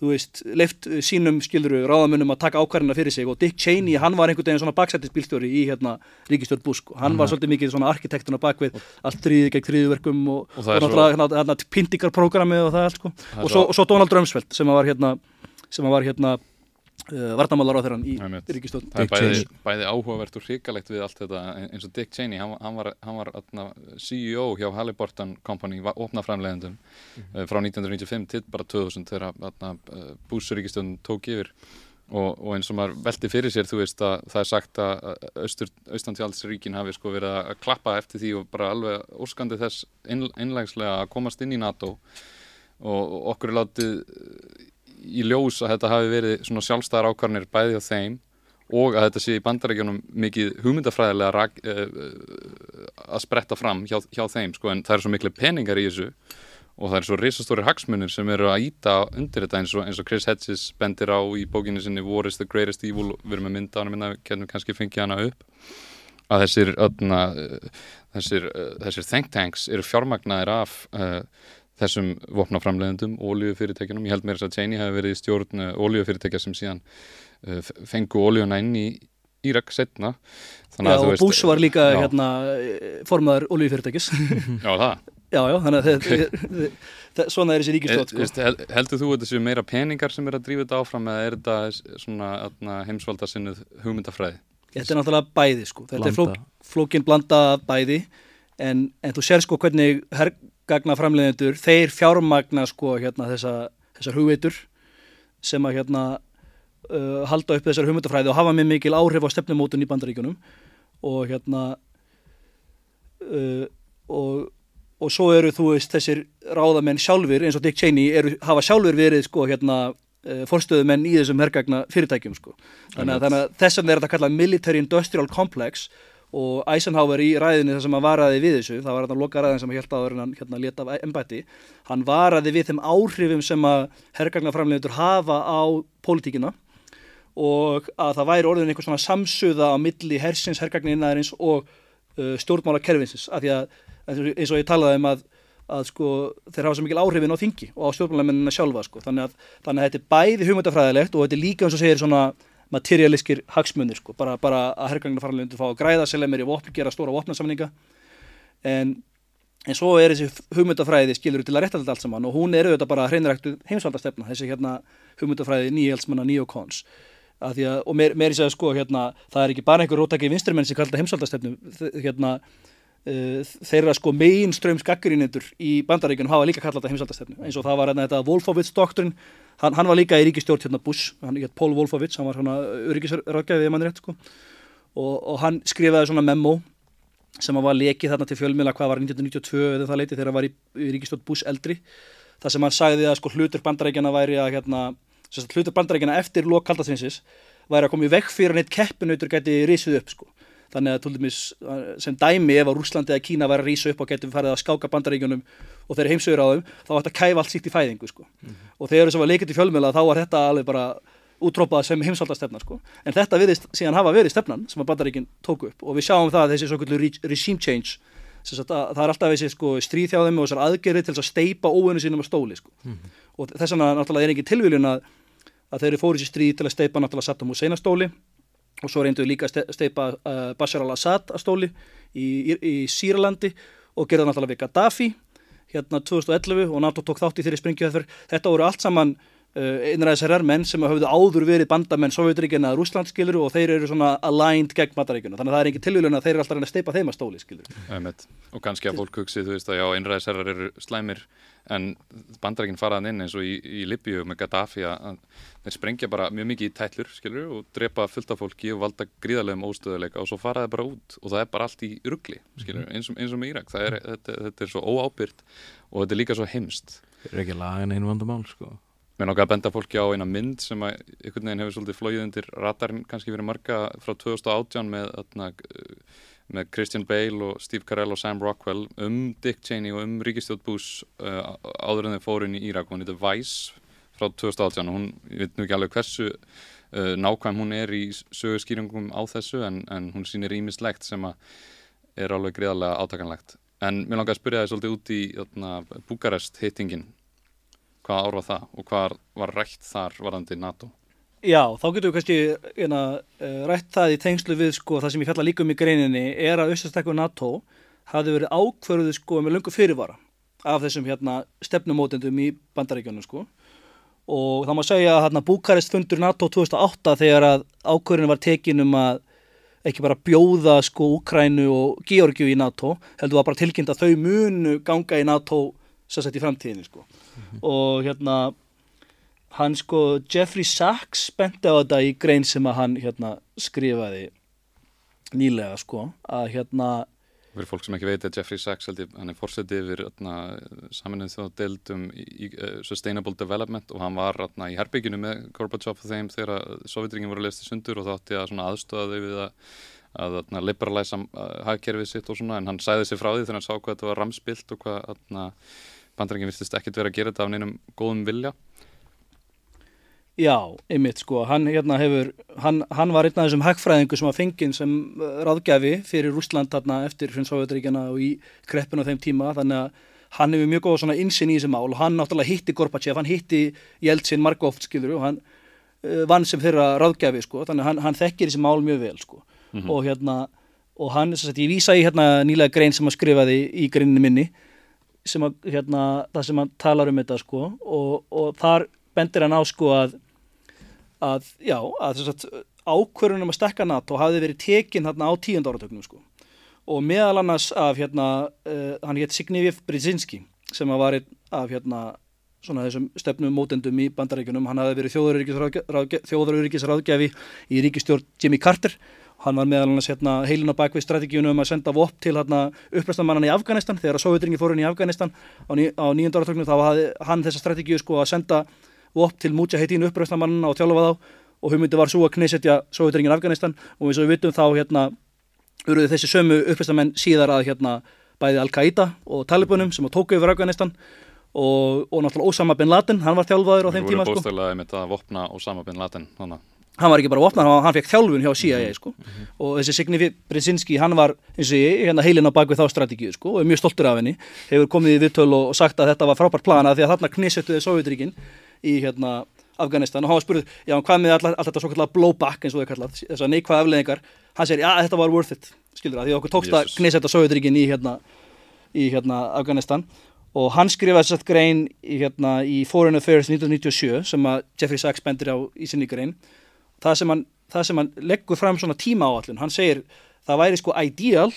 þú veist, leift sínum, skilduru, ráðamönnum að taka ákvarðina fyrir sig og Dick Cheney, hann var einhvern veginn svona baksættisbílstjóri í, hérna, Ríkistjórn Bush, sko. hann -hmm. var svolítið mikið svona arkitektuna bakvið allt þrýði gegn þrýðverkum og, og, og náttúrulega, svo... hérna, pindingarprogramið og það allt, sko, og svo, svo Donald Rumsfeld sem var, hérna, sem var, hérna, uh, varnamálar á þeirran í Ríkistótt Það er bæði, bæði áhugavert og hrikalegt við allt þetta eins og Dick Cheney, hann, hann var, hann var atna, CEO hjá Halliburton Company opnaframlegendum mm -hmm. uh, frá 1995 til bara 2000 þegar uh, búsuríkistöndun tók yfir. Og, og eins og maður veldi fyrir sér þú veist að það er sagt að Austantjálsríkin hafi sko verið að klappa eftir því og bara alveg úrskandi þess innlægslega að komast inn í NATO og, og okkur er látið í ljós að þetta hafi verið svona sjálfstæðar ákvarðanir bæði á þeim og að þetta sé í bandarækjunum mikið hugmyndafræðilega rak, uh, að spretta fram hjá, hjá þeim sko en það er svo miklu peningar í þessu og það er svo risastóri hagsmunir sem eru að íta undir þetta eins og, eins og Chris Hedges bendir á í bókinu sinni War is the greatest evil, við erum með mynda á hana minna, kennum kannski fengið hana upp. Að þessir, öðna, þessir, þessir think tanks eru fjármagnaðir af uh, þessum vopnaframleðendum, ólíufyrirtækjunum ég held mér að Cheney hefði verið í stjórn ólíufyrirtækja sem síðan uh, fengu ólíuna inn í Írak setna Já og veist, Bush var líka hérna, formaður ólíufyrirtækis Já það. Já, já, þannig að þið, svona er þessi ríkistótt sko. held, Heldur þú að þessu meira peningar sem er að drífa þetta áfram eða er þetta svona heimsvalda sinnuð hugmyndafræði? Þetta er náttúrulega bæði sko, þetta blanda. er flók, flókin blanda bæði. En, en þú sér sko hvernig herrgagna framleiðendur, þeir fjármagna sko hérna þessa, þessar hugveitur sem að hérna uh, halda upp þessar hugmyndafræði og hafa með mikil áhrif á stefnumótun í bandaríkunum og hérna uh, og og svo eru þú veist þessir ráðamenn sjálfur eins og Dick Cheney eru, hafa sjálfur verið sko hérna uh, forstöðumenn í þessum herrgagna fyrirtækjum sko. Þannig að, þannig að þess vegna er þetta kallað Military Industrial Complex og Eisenhower í ræðinu þar sem hann varaði við þessu það var þetta loka ræðin sem hann held að hann hérna leta af embætti hann varaði við þeim áhrifum sem að herrgagnaframlegundur hafa á pólitíkina og að það væri orðin einhvers svona samsuða á milli hersins, herrgagninnaðarins og uh, stjórnmála kerfinsins af því að eins og ég talaði um að, að sko, þeir hafa svo mikil áhrifin á þingi og á stjórnmálamennina sjálfa sko. þannig, að, þannig að þetta er bæði hugmyndafræðilegt og þetta er líka eins og segir svona materialískir hagsmunir sko. bara, bara að herrgangna farlegundur fá að græða selja mér í vopn, gera stóra vopnarsamninga en, en svo er þessi hugmyndafræði skilur til að rétta þetta allt saman. Og hún er auðvitað bara hreinræktu heimsvaldastefna þessi hérna hugmyndafræði nýjelsmanna nýjokons Að, og mér, mér er þess að sko hérna, það er ekki bara einhver rótæki vinstrimenn sem kallar heimsaldastefnu hérna, þeirra sko mainströms gaggrinnindur í bandaríkunum hafa líka kallað þetta heimsaldastefnu eins og það var hérna þetta Wolfowitz doktorinn hann, hann var líka í ríkistjórn hérna Bush hann hétt Paul Wolfowitz, hann var svona öryggisrækjaðið mann rétt sko. Og, og hann skrifaði svona memo sem var lekið þarna til fjölmila hvað var 1992 eða það leiti þegar hann var í, í ríkistjórn Bush eldri. Það sem hann sagði að sko hlutur bandaríkjana væri að hérna, hlutur bandaríkjana eftir lok kaldastrinsins væri að koma í vekk fyrir hann eitt keppinautur geti risið upp sko þannig að dæmis, sem dæmi ef að Rúslandi eða Kína var að rýsa upp og getum farið að skáka bandaríkjunum og þeir heimsögur á þeim þá ætti að kæfa allt síkt í fæðingu sko. mm -hmm. og þegar þess að var leikert í fjölmjöla þá var þetta alveg bara útrópað sem heimsvaldastefna sko. en þetta viðist síðan hafa verið stefnan sem að bandaríkinn tóku upp og við sjáum það að þessi svokullu regime change að það er alltaf þessi sko, stríð hjá þeim og þessar aðgerri til að steipa óinu sínum á stóli sko. mm -hmm. og þess vegna náttúrulega er ekki tilviljun að, að þeir eru fórið sér stríð til að steipa náttúrulega Saddam Hussein á stóli og svo reyndu við líka að steipa uh, Bashar al-Assad að stóli í, í, Sýrlandi og gerða náttúrulega við Gaddafi hérna 2011 og NATO tók þátt í þeirri springjöðferð. Þetta voru allt saman uh, innræðisherrar menn sem hafðu áður verið bandamenn Sovjetríkina að Rúsland skilur og þeir eru svona aligned gegn mataríkuna. Þannig að það er ekki tilvílun að þeir eru alltaf að steipa þeim að stóli skilur. Æmett. Og kannski að fólk hugsi þú veist að já innræðisherrar eru slæmir en bandarækinn faraðan inn eins og í, í Libíu með Gaddafi að þeir sprengja bara mjög mikið í tællur skilur, og drepa fullt af fólki og valda gríðarlegum óstöðuleika og svo faraði bara út og það er bara allt í ruggli skilur, mhm. eins, og, eins og með Írak er, þetta, þetta er svo óábyrgt og þetta er líka svo heimst Það er ekki lagan einu vandamál sko Mér er nokkað að benda fólki á eina mynd sem að einhvern veginn hefur svolítið flóið undir ratarinn kannski verið marga frá 2018 með öðna, með Christian Bale og Steve Carell og Sam Rockwell um Dick Cheney og um Ríkistjótt Bush uh, áður en þeir fóru inn í Írak. Og hún heitir Vice frá 2018 og hún, ég veit nú ekki alveg hversu uh, nákvæm hún er í sögurskýringum á þessu en, en hún sýnir ímislegt sem að er alveg greiðarlega átakanlegt. En mér langar að spyrja það svolítið út í Búkarest hittingin hvað ár var það og hvað var rætt þar varandi NATO? Já, þá getur við kannski eina, hérna, uh, rætt það í tengslu við sko, það sem ég fjalla líka um í greininni er að Östastekku NATO hafi verið ákverðuð sko, með lungu fyrirvara af þessum hérna, stefnumótendum í bandaríkjónu sko. og þá má segja að hérna, Búkarest fundur NATO 2008 þegar að ákverðinu var tekin um að ekki bara bjóða sko Úkrænu og Georgiu í NATO heldur það bara tilkynnt að þau munu ganga í NATO sérsett í framtíðinu sko. mm -hmm. og hérna hann sko, Jeffrey Sachs benti á þetta í grein sem að hann hérna skrifaði nýlega sko, að hérna Fyrir fólk sem ekki veit að Jeffrey Sachs hann er fórsetið yfir saminuð þjóðdeildum í, í uh, Sustainable Development og hann var atna, í herbygginu með Gorbachev og þeim þegar Sovjetringin voru leist í sundur og þátti að aðstöða þau við að, að, að liberalæsa uh, hagkerfið sitt og svona en hann sæði sig frá því þegar hann sá hvað þetta var ramspilt og hvað atna, bandarækjum virtist ekkert vera að gera þetta af neinum góðum vilja. Já, einmitt sko, hann hérna hefur, hann, hann var einn af þessum hagfræðingu sem var fenginn sem uh, ráðgjafi fyrir Rúsland þarna eftir Hrinsváðuríkjana og í kreppinu á þeim tíma, þannig að hann hefur mjög góð svona insinn í þessi mál og hann náttúrulega hitti Gorbachev, hann hitti Jeltsin margóft skilur og hann uh, vann sem þeirra ráðgjafi sko, þannig að hann, hann þekkir þessi mál mjög vel sko. Mm -hmm. og hérna, og hann, þess að ég vísa í hérna nýlega grein sem hann skrifaði í greininu minni sem að, hérna, það sem hann talar um þetta sko og, og þar bendir hann á sko að að, já, að þess að ákvörunum að stekka NATO hafði verið tekinn hérna á tíund áratöknum sko. Og meðal annars af hérna uh, hann hétt Signifjev Brzezinski sem var einn af hérna svona þessum stefnum mótendum í bandaríkunum hann hafði verið þjóðaruríkisráðgjafi í ríkistjórn Jimmy Carter hann var meðal annars hérna heilin á bakvið strategíunum um að senda vopp til hérna upprestamannan í Afganistan þegar að Sovjetringi fór inn í Afganistan. Á, ný, á nýjönda áratöknum þá hafði hann þessa strategíu sko að senda vopp til Mujahedin uppröðstamannina og þjálfa þá. Og hugmyndi var svo að knesetja Sovjetringin Afganistan. Og eins og við vitum þá hérna urðuði þessi sömu uppröðstamenn síðar að hérna bæði Al-Qaida og Talibanum sem að tóku yfir Afganistan. Og, og náttúrulega Osama Bin Laden, hann var þjálfaður á þeim tíma sko. Þetta að. Hann var ekki bara vopnar, hann, hann fekk þjálfun hjá CIA -hmm. sko. mm -hmm. og þessi Signifi Brzezinski, hann var eins og ég, hérna heilin á bakvið þá strategíu sko, og er mjög stoltur af henni, hefur komið í vittöl og, sagt að þetta var frábært plana því að þarna knisettuði Sovjetríkin í hérna Afganistan og hann var spurð, já hvað með allt þetta svo kallar blowback eins og það kallað, þess að neikvæða afleðingar hann segir, já þetta var worth it skilur það, því okkur tókst að knisetta Sovjetríkin í hérna, í hérna Afganistan og hann skrifaði þess að grein í, hérna, í Foreign Affairs 1997 sem að Jeffrey Sachs bendir á í sinni grein það sem hann, það sem hann leggur fram svona tíma áallun, hann segir það væri sko ideal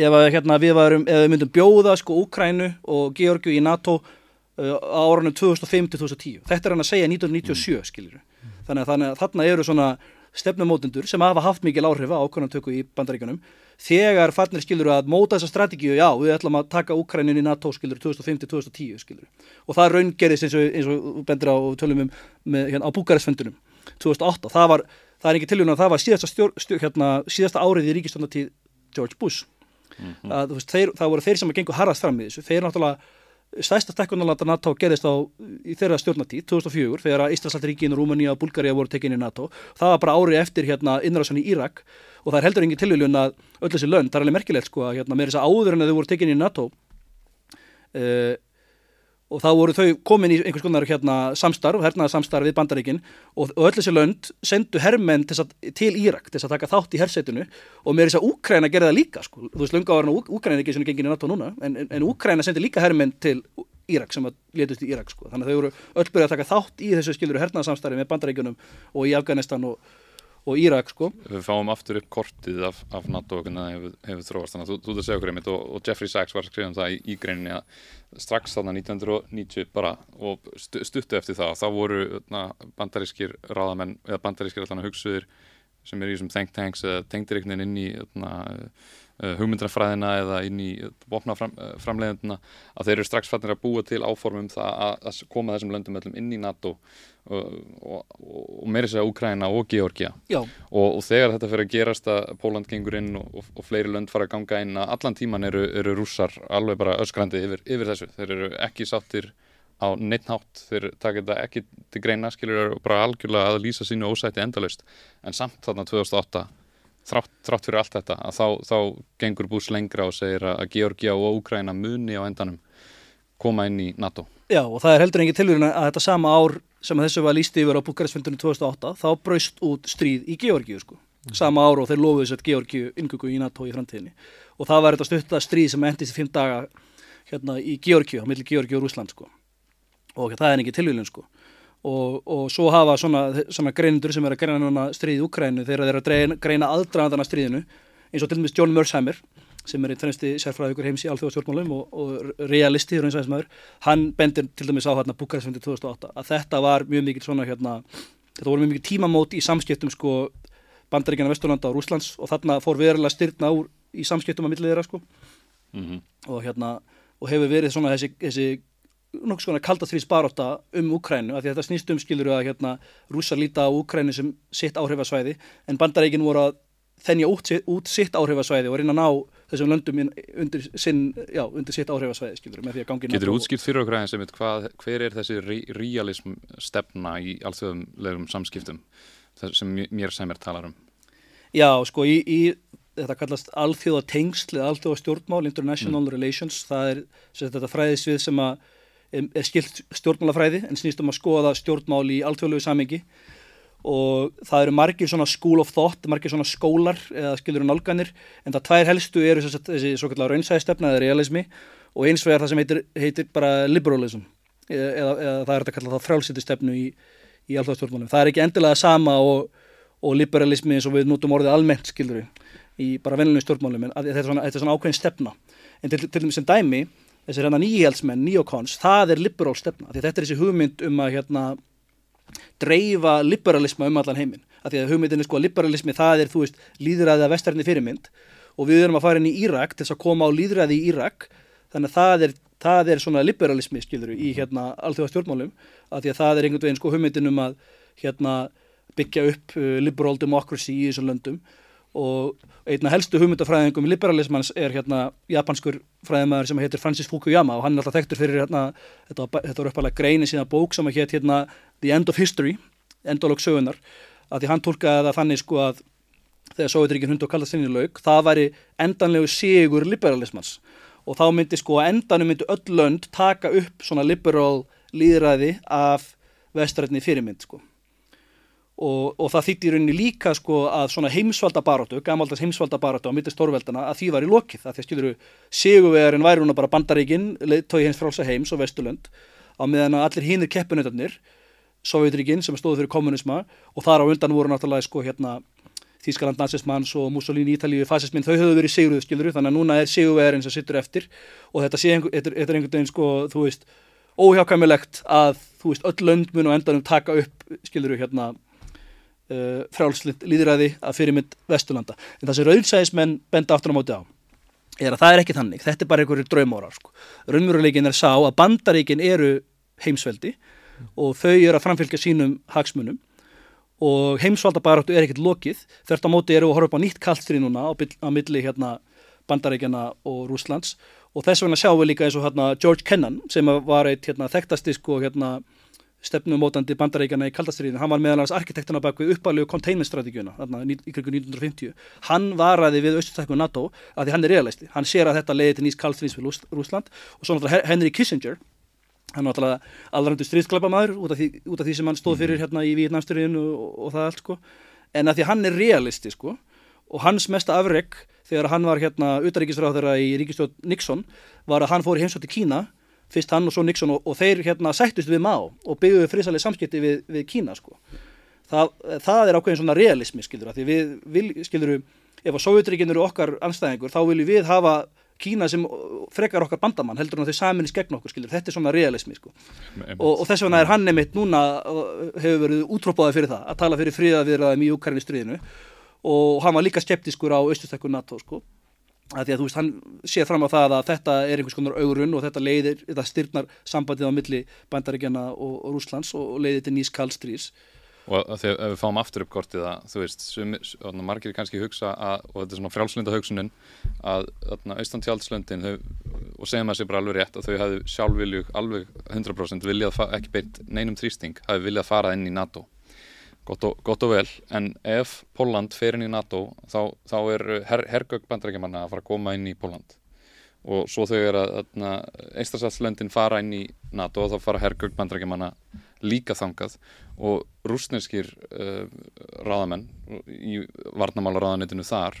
ef að, hérna, við, varum, ef við myndum bjóða sko Úkrænu og Georgiu í NATO uh, á árunum 2005-2010 þetta er hann að segja 1997 mm. skiljur þannig að, þarna eru svona stefnumótendur sem hafa haft mikil áhrif á ákvörðantöku í bandaríkunum þegar fannir skilur að móta þessa strategíu já, við ætlum að taka Úkrænin í NATO skilur 2005-2010 skilur og það raungerist eins og, eins og bendur á tölum um með, hérna, á Búkarestfundunum 2008, það var, það er ekki tilhjóðan að það var síðasta, stjór, stjór, hérna, síðasta árið í ríkistöndatíð George Bush. Mm -hmm. að, veist, þeir, það voru þeir sem að gengur harrast fram í þessu, þeir náttúrulega stæsta stekkunarlanda NATO gerðist á í þeirra stjórnatíð 2004 þegar Íslandsallríkin, Rúmania og Bulgaria voru tekinni í NATO. Það var bara árið eftir hérna innrásan í Írak. Og það er heldur engin tilvíljun að öll þessi lönd, það er alveg merkilegt sko að hérna, með þess að áður en að þau voru tekinni í NATO uh, og þá voru þau komin í einhvers konar hérna, samstarf, hernaða samstarf við bandaríkin og, og öll þessi lönd sendu herrmenn til, til Írak til að taka þátt í hersetinu og með þess að Úkræna gerði það líka sko. þú veist, lunga ára Úkræna er ekki svona gengin í NATO núna en, en, en Úkræna sendi líka herrmenn til Írak sem að letust í Írak sko. þannig að þau voru öll byrjað að taka þátt í þessu skiluru hernaða samstarfi með bandaríkunum og í Afganistan og og Írak sko. Við fáum aftur upp kortið af, af NATO og hvernig það hefur, hefur þróast þannig að þú, þú það segja okkur einmitt og, og Jeffrey Sachs var að skrifa um það í, í greininni að strax þarna 1990 bara og stu, stuttu eftir það þá voru na, bandarískir ráðamenn eða bandarískir allan að hugsuðir sem er í þessum think tanks eða tengdir einhvern veginn inn í na, hugmyndrafræðina eða inn í vopnaframleiðunduna að þeir eru strax fannir að búa til áformum það að, að koma þessum löndum öllum inn í NATO og, og, og meiri segja Úkræna og Georgia og, og þegar þetta fyrir að gerast að Póland gengur inn og fleiri lönd fara að ganga inn að allan tíman eru, eru rússar alveg bara öskrandi yfir, yfir þessu. Þeir eru ekki sáttir á neitt nátt þeir taka þetta ekki til greina skilur bara algjörlega að lýsa sínu ósætti endalaust. En samt þarna 2008 þrátt, þrátt fyrir allt þetta að þá, þá gengur Bús lengra og segir að Georgia og Úkræna muni á endanum koma inn í NATO. Já og það er heldur engin tilvíðin að þetta sama ár sem þessu var líst yfir á Búkarestfundunum 2008 þá braust út stríð í Georgiu sko. Mm. Sama ár og þeir lofuðu að Georgiu inngöku í NATO í framtíðinni og það var þetta stutta stríð sem endist í fimm daga hérna í Georgiu, á milli Georgiu og Rúsland sko. og það er engin tilvíðin sko og, og svo hafa svona, svona greinundur sem er að greina stríði í Ukrænu þegar þeir eru að greina aðdraðandana stríðinu eins og til dæmis John Mersheimer sem er einn fremsti sérfræðugur heims í alþjóðastjórnmálum og, og realisti hann bendir til dæmis á hérna Búkarestfundi 2008 að þetta var mjög mikið svona hérna, þetta voru mjög mikið tímamót í samskiptum sko bandaríkjana Vesturlanda og Rúslands og þarna fór verulega styrna úr í samskiptum að millið þeirra sko mm -hmm. og hérna og hefur verið svona þessi, þessi nokkuð svona kaldastrís baróta um Úkrænu af því að þetta snýst um skilur að hérna rússar líta á Úkrænu sem sitt áhrifasvæði en bandarækin voru að þennja út, út sitt áhrifasvæði og reyna að ná þessum löndum undir, sinn, já, undir sitt áhrifasvæði skilur með því að gangi Getur útskipt fyrir okkur aðeins einmitt hvað, hver er þessi re realism stefna í alþjóðumlegum samskiptum sem mér sem er talar um? Já, sko, í, í þetta kallast alþjóða tengsl eða alþjóða stjórnmál, international mm. relations það er þetta fræðisvið sem að er skilt stjórnmálafræði en snýst um að skoða stjórnmál í alþjóðlegu samengi og það eru margir svona school of thought, margir svona skólar eða skilur og nálganir en það tvær helstu eru þessi, þessi svo kallar raunsæðistefna eða realismi og eins vegar það sem heitir, heitir bara liberalism eða, eða, eða það er þetta kallað þá frálsýttistefnu í, í alþjóðstjórnmálum. Það er ekki endilega sama og, og liberalismi eins og við notum orðið almennt skilur í bara venlunni stjórnmálum en þetta er svona, þetta er svona ákveðin stefna en til, til sem dæmi þessir hérna nýjælsmenn, neocons, það er liberal stefna. Því þetta er þessi hugmynd um að hérna dreifa liberalisma um allan heiminn. Af því að hugmyndin er sko að liberalismi það er þú veist líðræðið að vestarni fyrirmynd. Og við erum að fara inn í Írak til þess að koma á líðræði í Írak. Þannig að það er, það er svona liberalismi skilur í hérna allþjóða stjórnmálum af því að það er einhvern veginn sko hugmyndin um að hérna byggja upp uh, liberal democracy í þessum löndum og einna helstu hugmyndafræðingum liberalismans er hérna japanskur fræðimæður sem heitir Francis Fukuyama og hann er alltaf þekktur fyrir hérna, þetta, þetta var uppalega greini sína bók sem heit hérna The End of History, endalók sögunar að því hann tólkaði það þannig sko að þegar Sovjetríkinn hund og kallast sinni laug, það væri endanlegu sigur liberalismans. Og þá myndi sko að endanum myndi öll lönd taka upp svona liberal líðræði af vestrætni fyrirmynd sko og, og það þýtti í rauninni líka sko að svona heimsvaldabarótu, gamaldast heimsvaldabarótu á mittist stórveldana að því var í lokið. Það því að skiluru sigurvegarinn væri hún bara bandaríkin tói hins frálsa heims og vesturlönd á meðan að allir hínir keppinautarnir Sovjetríkin sem stóðu fyrir kommunisma og þar á undan voru náttúrulega sko hérna Þískaland, nazismans og Mussolini, Ítalíu, fascismin, þau höfðu verið sigurðuð, skiluru, þannig að núna er sigurverðin sem sittur eftir. Og þetta, einhver, þetta, þetta er einhvern veginn, sko, þú veist, óhjákvæmilegt að, þú veist, öll lönd mun og endanum taka upp, skiluru, hérna, uh, frálslind líðræði að fyrirmynd Vesturlanda. En það sem rauðsæðismenn benda aftur á móti á er að það er ekki þannig. Þetta er bara einhverju draumórar. Sko. Raunveruleikin er sá að bandaríkin eru heimsveldi og þau eru að framfylgja sínum hagsmunum og heimsvaldabaráttu er ekkert lokið. Þert á móti eru að horfa upp á nýtt kallstrið núna á, á milli hérna, bandaríkjana og Rúslands og þess vegna sjáum við líka eins og hérna, George Kennan sem var eitt hérna, þekktasti sko, hérna, stefnumótandi bandarækjana í kaldastriðinu, hann var meðal hans arkitektana bak við uppalegu containment-strategíuna í krigu 1950. Hann varaði við austustækku NATO að því hann er realisti. Hann sér að þetta leiði til nýst kaldstriðs við Rúsland og svo náttúrulega Henry Kissinger, hann var náttúrulega allrandu stríðsklæpamæður út, út af því sem hann stóð fyrir mhm. hérna í Víetnamstriðinu og, og það allt sko. En að því hann er realisti sko og hans mesta afreg þegar hann var hérna utaríkisráð í ríkistjóð Nixon var að hann fór í heimsótt í Kína fyrst hann og svo Nixon og, og þeir hérna sættust við má og byggjuðu frisalega samskipti við, við Kína sko. Það, það er ákveðin svona realismi skildur að því við, vil, skildur ef að Sovjetrikinn eru okkar anstæðingur þá viljum við hafa Kína sem frekar okkar bandamann heldur en þeir saminist gegn okkur skildur, þetta er svona realismi sko. og, og þess vegna er hann nefnitt núna hefur verið útrópaði fyrir það að tala fyrir fríðavirðaðum í Ukraínu stríðinu og hann var líka skeptiskur á austustækku NATO sko að því að þú veist, hann sé fram á það að þetta er einhvers konar augrun og þetta leiðir, þetta styrnar sambandið á milli bandaríkjana og, og Rúslands og, og leiðir til nýs kallstrís og þegar við fáum aftur upp kortið að þú veist, sumi, margir kannski hugsa að, og þetta er svona frjálslunda hugsunin að austantjálfslöndin og segja maður sér bara alveg rétt að þau hafi sjálfvilju alveg 100% viljað, ekki beitt neinum þrýsting, hafi viljað fara inn í NATO Gott og, gott og vel, en ef Póland fer inn í NATO þá, þá er her, hergögg bandrækjumanna að fara að koma inn í Póland og svo að einstaksalslöndin fara inn í NATO þá fara hergögg bandrækjumanna líka þangað. Og rúsneskir uh, ráðamenn í varnamála ráðanitinu þar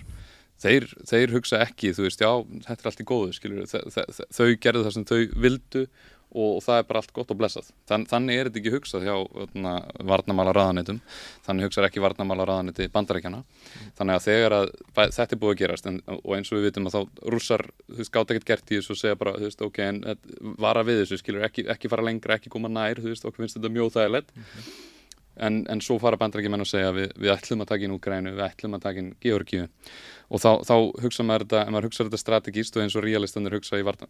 þeir, þeir hugsa ekki, þú veist, já, þetta er allt í góðu, skilur, þau gerðu það sem þau vildu og það er bara allt gott og blessað. Þann, þannig er þetta ekki hugsað hjá öðna, varnamála raðanitum þannig hugsað ekki varnamála raðaniti bandarækjana þannig að þegar að þetta er búið að gerast en, og eins og við vitum að þá rússar, gátt ekkert gert í þessu og segja bara, veist, ok, en vara við þessu skilur, ekki, ekki fara lengra, ekki koma nær þú veist, okkur finnst þetta mjög þægilegt mm -hmm. En, en svo fara bandarækjumenn og segja við, við ætlum að taka inn Úgrænu, við ætlum að taka inn Georgíu. Og þá, þá hugsa maður þetta, ef maður hugsa þetta strategíst og eins og realistanir hugsa, varna,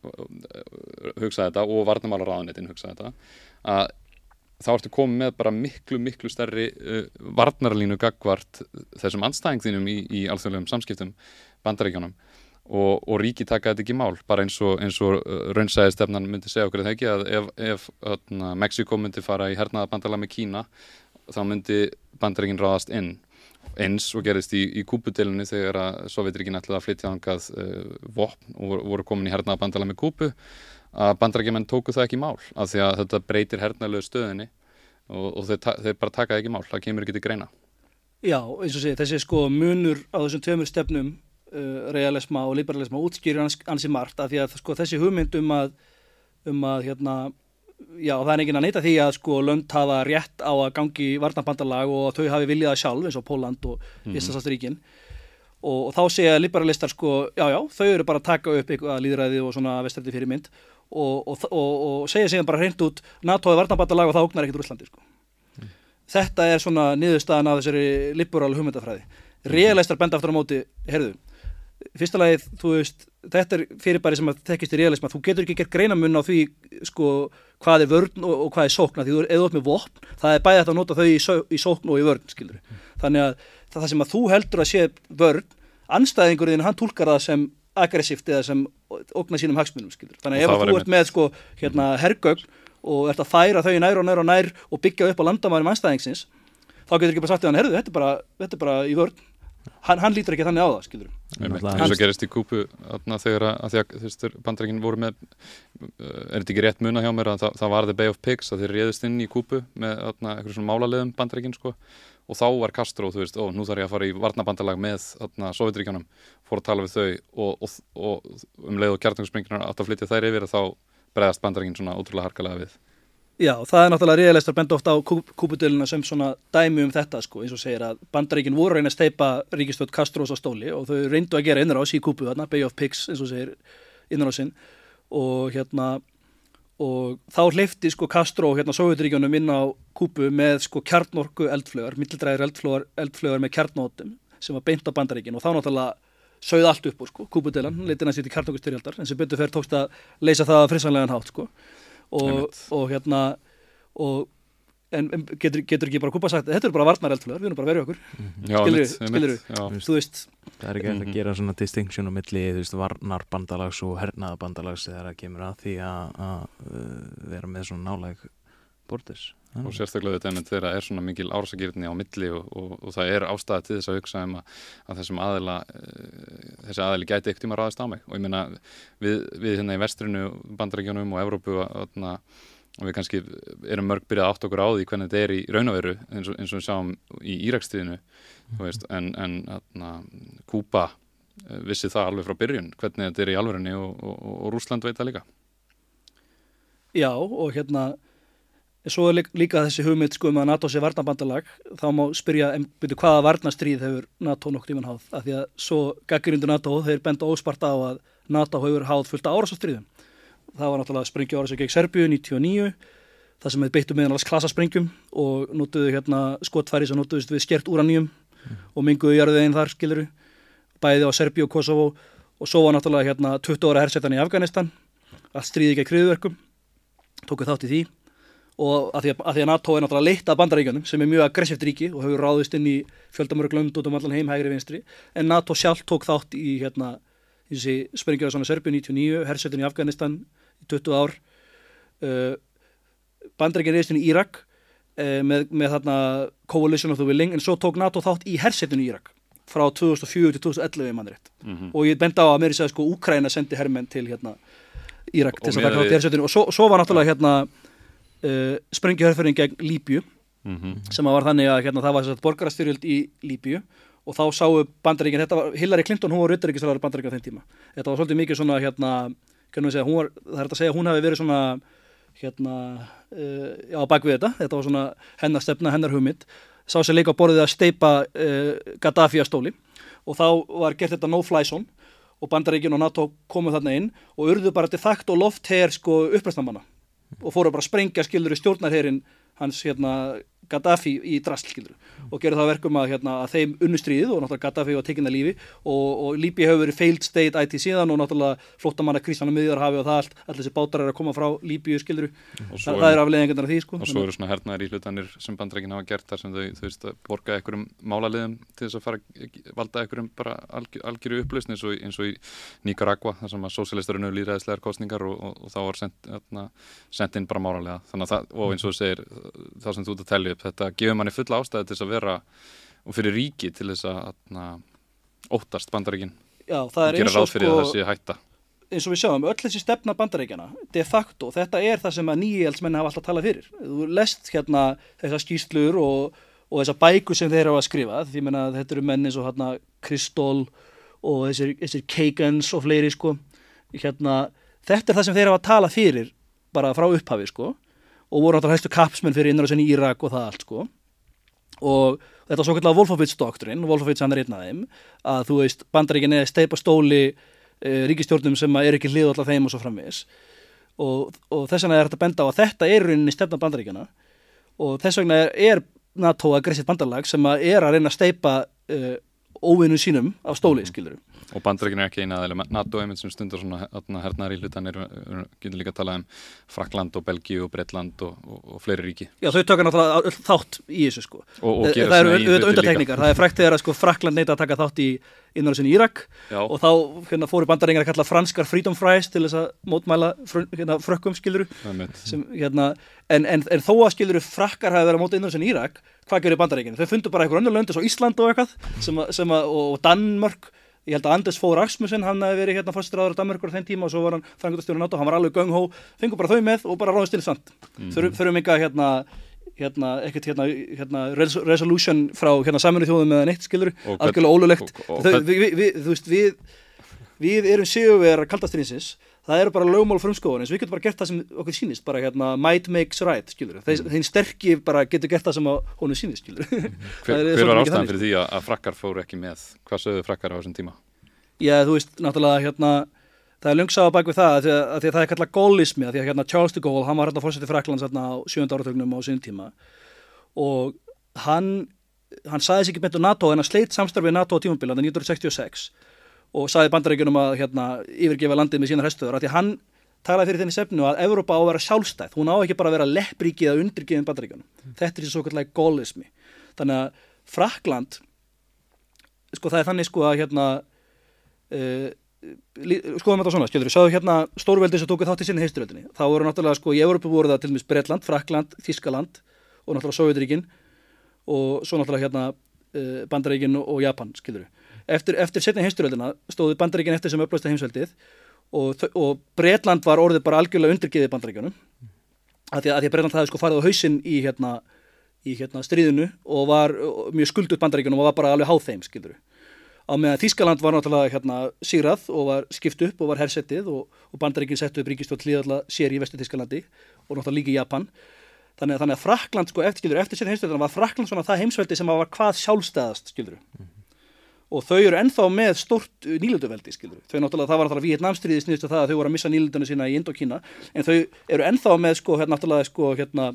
hugsa þetta og varnamálaráðanetin hugsa þetta að þá ertu komið með bara miklu, miklu stærri uh, varnarlínu gagvart þessum anstæðingðinum í, í alþjóðlegum samskiptum bandaríkjónum og, og ríki taka þetta ekki mál bara eins og, og uh, raunsæði stefnan myndi segja okkur eða ekki að ef, ef öðna, Mexiko myndi fara í hernaða bandala með Kína þá myndi bandaríkin ráðast inn. Eins og gerist í, í kúpudelunni þegar að Sovjetríkin ætlaði að flytja hangað uh, vopn og voru, voru komin í hernaða bandala með kúpu að bandarækjumenn tóku það ekki mál af því að þetta breytir hernalögu stöðinni og, og þeir, þeir bara taka það ekki mál. Það kemur ekki til greina. Já, eins og sé, þessi sko munur á þessum tveimur stefnum uh, realisma og liberalisma útskýrir ans, ansi margt af því að sko þessi hugmynd um að um að hérna já, það er enginn að neyta því að sko lönd hafa rétt á að gangi varnabandalag og þau hafi viljað sjálf eins og Póland og Íslandsastríkin mm -hmm. og, og þá segja liberalistar sko, já já, þau eru bara að taka upp eitthvað líðræði og svona vestrætti fyrir mynd og, og, og segja síðan bara hreint út NATO er varnabandalag og það ógnar ekkert Rúslandi sko. mm. þetta er svona niðurstaðan af þessari liberal hugmyndafræði realistar benda aftur á móti, herðu fyrsta lagið, þú veist, þetta er fyrirbæri sem að þekkist í realisma, þú getur ekki gert greinamun á því, sko, hvað er vörn og, og hvað er sókn, því þú er upp með vopn, það er bæðið þetta að nota þau í, í sókn og í vörn, skilur. Þannig að það sem að þú heldur að sé vörn, anstæðingurinn, hann tólkar það sem aggressíft eða sem ógna sínum hagsmunum, skilur. Þannig að ef þú ert með, sko, hérna, hergögn og ert að færa þau nær og nær og nær og byggja upp á landamærum anstæðingsins, þá getur ekki bara sagt við hann, herðu, þetta er bara, þetta er bara í vörn hann, hann lítur ekki þannig á það, skilur eins og gerist í kúpu þegar að, þessur bandreikin voru með er þetta ekki rétt muna hjá mér að það, það var the Bay of Pigs að þeir réðist inn í kúpu með atna, eitthvað svona málaleðum bandreikin sko. Og þá var Castro, þú veist, ó, nú þarf ég að fara í varnabandalag með Sovjetríkanum fór að tala við þau og, og, og um leið og kjartangspringinar átt að flytja þær yfir að þá bregðast bandreikin svona ótrúlega harkalega við Já, það er náttúrulega realistar benda ofta á kúpudöluna sem svona dæmi um þetta sko, eins og segir að bandaríkin voru reyna að steipa ríkistöld Castros á stóli og þau reyndu að gera innrás í kúpu þarna, Bay of Pigs eins og segir innrásinn og hérna og þá hleyfti sko Castro hérna Sovjetiríkjónum inn á kúpu með sko kjarnorku eldflögar, mildræðir eldflögar, eldflögar með kjarnótum sem var beint á bandaríkin og þá náttúrulega sögði allt upp úr sko, kúpudelan, leitinn að sýti kjarnorkustyrjaldar en sem betur og, og hérna og, en, en getur, getur ekki bara kúpa sagt þetta er bara varnar eldflöður, við erum bara verið okkur. Skilur þú, þú veist. Það er ekki eftir að mhm. gera svona distinction á milli þú veist varnar bandalags og hernaða bandalags þegar það kemur að því að vera með svona náleg borders og sérstaklega þetta einmitt þegar er svona mikil árasagirni á milli og, og, og það er ástæða til þess að hugsa um að, að þessum aðila uh, þessi aðili gæti ekkert tíma ráðist á mig. Og ég meina við, við hérna í vestrinu, bandarækjunum og Evrópu og við kannski erum mörg byrjað átt okkur á því hvernig þetta er í raunaveru eins og, eins og við sáum í Írakstíðinu mm -hmm. en, en atna, Kúpa eh, vissi það alveg frá byrjun hvernig þetta er í alverðinni og Rúsland veit það líka. Já og hérna Svo er líka þessi hugmynd sko um að NATO sé varnabandalag, þá má spyrja byrju, hvaða varnastríð hefur NATO nokkur tíman háð, af því að svo gaggirindu NATO, þeir benda ósparta á að NATO hefur háð fullt af árasastríðum. Það var náttúrulega sprengju árasast gegn Serbíu 99, það sem hefði beittu meðan alls klasasprengjum og notuðu hérna skotfæri sem notuðust við skert úraníum mm. og minguðu jarðið einn þar, skiluru, bæði á Serbíu og Kosovo. Og svo var náttúrulega hérna 20 ára hersetan í Afganistan, allt stríði gegn kriðverkum, tóku þátt í því og að því að, að því að NATO er náttúrulega leitt af bandaríkjunum sem er mjög aggressíft ríki og hefur ráðist inn í fjöldamörg lönd út um allan heim hægri vinstri. En NATO sjálf tók þátt í hérna þessi sprengjara svona Serbjörn 99 hersetin í Afganistan í 20 ár uh, bandaríkjun reist inn í Írak uh, með, með þarna Coalition of the Willing. En svo tók NATO þátt í hersetin í Írak frá 2004 til 2011 mannrétt mm -hmm. og ég benda á að mér er að sko Úkræna sendi herrmenn til hérna Írak til þess að taka þátt í hersetinu og svo, svo var náttúrulega hérna uh, sprengjuhörfurinn gegn Líbju mm -hmm. sem var þannig að hérna, það var borgarastyrjöld í Líbju og þá sáu bandaríkinn, þetta var Hillary Clinton, hún var rauðaríkisraður bandaríkinn á þeim tíma. Þetta var svolítið mikið svona hérna, segja, var, það er að segja, hún hefði verið svona hérna, uh, já, bak við þetta. Þetta var svona hennar stefna, hennar hugmynd. Sá sér líka borðið að steipa uh, Gaddafi að stóli og þá var gert þetta no-fly zone og bandaríkinn og NATO komuð þarna inn og urðu bara til þakt og loft her sko uppreistnamanna og fóru bara að sprengja skildur í stjórnarherin hans hérna Gaddafi í drasl, og gerði það verkum að, hérna, að þeim unnustriðið og náttúrulega Gaddafi var tekinn að lífi og, og Líbi hefur verið failed state ætti síðan og náttúrulega flóttamanna Kristjana miðjarhafi og það allt, allir þessi bátar er að koma frá Líbi skilur, Og Þa, svo það er- afleðingarnar af því sko. og svo eru svona hernaðir í hlutanir sem bandreikin hafa gert þar sem þau, þú veist, borga einhverjum málaliðum til þess að fara valda einhverjum bara algjör, algjöru upplausn eins eins og í Nicaragua þar sem að sósialistarinn eru líraðislegar kostningar og, og, og þá var sendt, hérna, sendt inn bara máralega þannig að það, og eins og þú segir það sem þú ert að telja upp, þetta gefur manni fulla ástæði til þess að vera og fyrir ríki til þess að hérna, óttast bandaríkin. Já, það er gera eins og ráð fyrir sko sé hætta. eins og við sjáum, öll þessi stefna bandarækjana de facto, þetta er það sem að nýjeldsmenn hafa alltaf talað fyrir. Þú lest hérna þessar skýslur og, og þessar bækur sem þeir hafa að skrifa, því að þetta eru menn eins og hérna Kristól og þessir, þessir Kagans og fleiri sko, hérna þetta er það sem þeir hafa að tala fyrir bara frá upphafi sko og voru hægstu kapsmenn fyrir innræðsinn í Írak og það allt sko. Og þetta er svo kallar Wolfowitz doktrin, Wolfowitz hann er einn af þeim að þú veist, bandaríkin er steipa stóli uh, ríkistjórnum sem er ekki hlið allar þeim og svo framvegis. Og, og þess vegna er þetta benda á að þetta er rauninni stefna bandaríkjana og þess vegna er, NATO aggressivt bandalag sem að er að reyna að steipa uh, óvinnu sínum af stóli, skilur og bandaríkin er ekki eina aðeins NATO einmitt sem stundar svona hernaðar í hlutan er, getur líka að tala um Frakland og Belgíu og Bretland og, og, og fleiri ríki. Já, þau tökja náttúrulega þátt í þessu sko. Og, og það gera eru undartekningar, það er frækt þegar að sko Frakland neita að taka þátt í innræðsinn í Írak Já. og þá hérna, fóru bandarengar að kalla franskar freedom fries til þess að mótmæla fr hérna, frökkum skiluru sem, hérna, en, en, en þó að skiluru frakkar hafi verið á móti innræðsinn í Írak hvað gerir bandarengar? Þau fundu bara einhver önnur lönd eins og Ísland og eitthvað sem, að- sem að, og, og Danmörk ég held að Anders Fogh Rasmussen hann hafi verið hérna fórstráður á Danmörkur á þeim tíma og svo var hann frangundastjóri NATO, hann var alveg gung-hó. Fengur bara þau með og bara ráðist til samt. Mhm. þurfum þurfum ekki að hérna hérna, ekkert hérna, hérna res resolution frá hérna saminu þjóðum eða neitt skilur Og algjörlega ólulegt og- og Þau- hvern- við, við, við, þú veist, við við erum sigurvegar kaldastrinsins það eru bara lögmál frumskóðan eins og við getum bara gert það sem okkur sýnist bara hérna might makes right skilur þeir, þeir sterkir bara getur gert það sem að honum sýnist skilur hver, er hver svolítið var ástæðan fyrir því að, að frakkar fóru ekki með? Hvað sögðu frakkar á þessum tíma? Já, þú veist, náttúrulega hérna það er lungsaða bak við það að því að, að því að það er kallað gólismi að því að hérna Charles de Gaulle hann var hérna fórsetið Fraklands hérna á sjönda áratögnum á sín tíma. Og hann hann saði sig ekki beint um NATO en hann sleit samstarfið NATO hann 1966 og saði bandarækjunum að hérna yfirgefa landið með sínar hestöður að því að hann talaði fyrir þenni sefnu að Evrópa á að vera sjálfstæð. Hún á ekki bara að vera leppríki eða undirgeðin bandarækjunum þetta er svo kallega gólismi þannig að Frakland sko það er þannig sko að hérna uh, skoðum þetta svona, skilur við, sáðu hérna stórveldi sem tóku þátt í sinni heisturöldinni þá voru náttúrulega sko í Európu voru það til dæmis Bretland, Frakland, Þískaland og náttúrulega Sovjetríkin og svo náttúrulega hérna uh, Bandaríkin og, og Japan, skilur við eftir, eftir setni heisturöldina stóðu Bandaríkin eftir sem upplösta heimsveldið og, og Bretland var orðið bara algjörlega undirgeðið Bandaríkjunum. Að því að, að, Bretland hafði sko farið á hausinn í hérna í hérna stríðinu og var mjög skuldut bandaríkjunum og var bara alveg háð þeim, skilur á meðan Þískaland var náttúrulega hérna sigrað og var skipt upp og var hersettið og, og bandaríkin settu upp ríkistjótt hlýðalla sér í vestu Þískalandi og náttúrulega líka í Japan. Þannig, að- þannig að Frakland sko eftir, skilur, eftir setja heimsveldina var Frakland svona það heimsveldi sem var hvað sjálfstæðast skilur og þau eru ennþá með stort nýlönduveldi skilur þau náttúrulega, það var náttúrulega Vietnamstríði sniðist það að þau voru að missa nýlönduna sína í Indokína. En þau eru ennþá með sko hérna náttúrulega sko hérna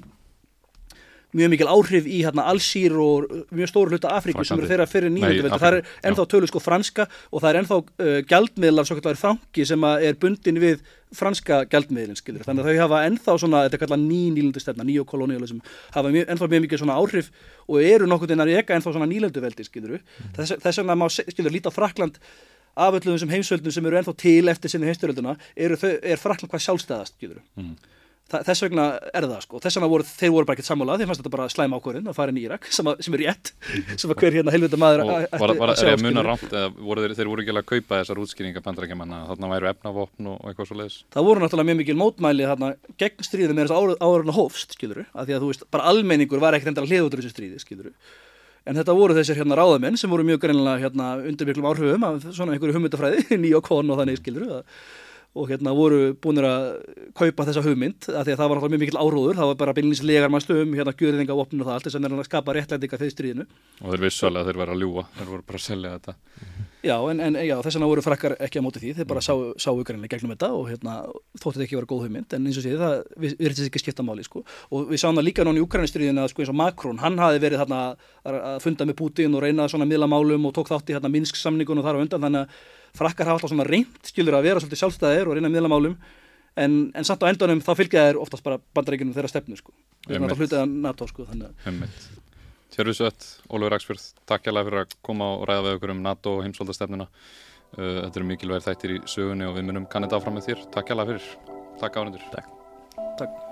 mjög mikil áhrif í hérna Alsýr og mjög stóru hluta Afríku sem eru þeirra fyrir Nei, nýlönduveldi það er ennþá tölu sko franska og það er ennþá uh, gjaldmiðlar svo kallar franki sem að er bundin við franska gjaldmiðlin skilur þannig að þau hafa ennþá svona, þetta er kallað ný nýlöndustefna nýokolonialism, hafa mjög, ennþá mjög mikið svona áhrif og eru nokkuð innan eka ennþá svona nýlönduveldi skilur þess, þess vegna má skilur líta Frakland af öllum þessum heimsveldum sem eru ennþá til eftir sinni heimstölduna er Frakland hvað sjálfstæðast skilur Mm. Þess vegna er það sko, þess vegna voru þeir voru bara ekkert sammála, þeir fannst þetta bara slæm ákvörðin að fara inn í Írak, sem, að, sem er rétt sem að hver hérna helvita maður og æ- var, var, að er ég að muna skilurðu. rámt voru þeir, þeir voru ekki alveg að kaupa þessar útskýringar bandarækjamanna þarna væru efnavopn og, og eitthvað svo leiðis það voru náttúrulega mjög mikil mótmæli þarna gegn stríðið með þess að að hófst skiluru, af því að þú veist, bara almenningur var ekkert endara hlið út úr þessu stríði skiluru en þetta voru þessir hérna ráðamenn sem voru mjög greinlega hérna undir miklum áhrifum af svona einhverju hugmyndafræði, nýjokon og þannig skiluru að, og hérna voru búinir að kaupa þessa hugmynd af því að það var alltaf mjög mikil áróður, það var bara beinlýns legar mæslu um hérna gjörðinga og opnum og það allt þess að að skapa réttlætinga fyrir stríðinu. Og þeir vissu alveg að þeir var að ljúa, þeir voru bara að selja þetta. Já, en, en já, þess vegna voru frakkar ekki á móti því, þeir bara sáu, sáu greinlega gegnum þetta og hérna, þótti þetta ekki vera góð hugmynd, en eins og séð, það erum ekki skipta máli, sko. Og við sáum það líka núna í Ukrainistriðinu að sko eins og Macron, hann hafi verið þarna að, að funda með Putin og reyna svona miðlamálum og tók þátt í hérna Minsk samningun og þar á undan, þannig að frakkar hafa alltaf svona reynd, skilur að vera svolítið sjálfstæðir og reyna miðlamálum, en, en samt á endanum þá fylgja þeir oftast bara bandaríkjunum þeirra stefnu, sko. Þeir eru Einmitt. náttúrulega hlutið af NATO, sko, að Hemmitt. Tjörfisvett, Ólfur Raksfjörð, takk hjá fyrir að koma og ræða við okkur um NATO og heimsvöldastefnuna. Uh, þetta eru mikilvægir þættir í sögunni og við munum kannið áfram með þér. Takk hjá fyrir. Takk áhendur. Takk.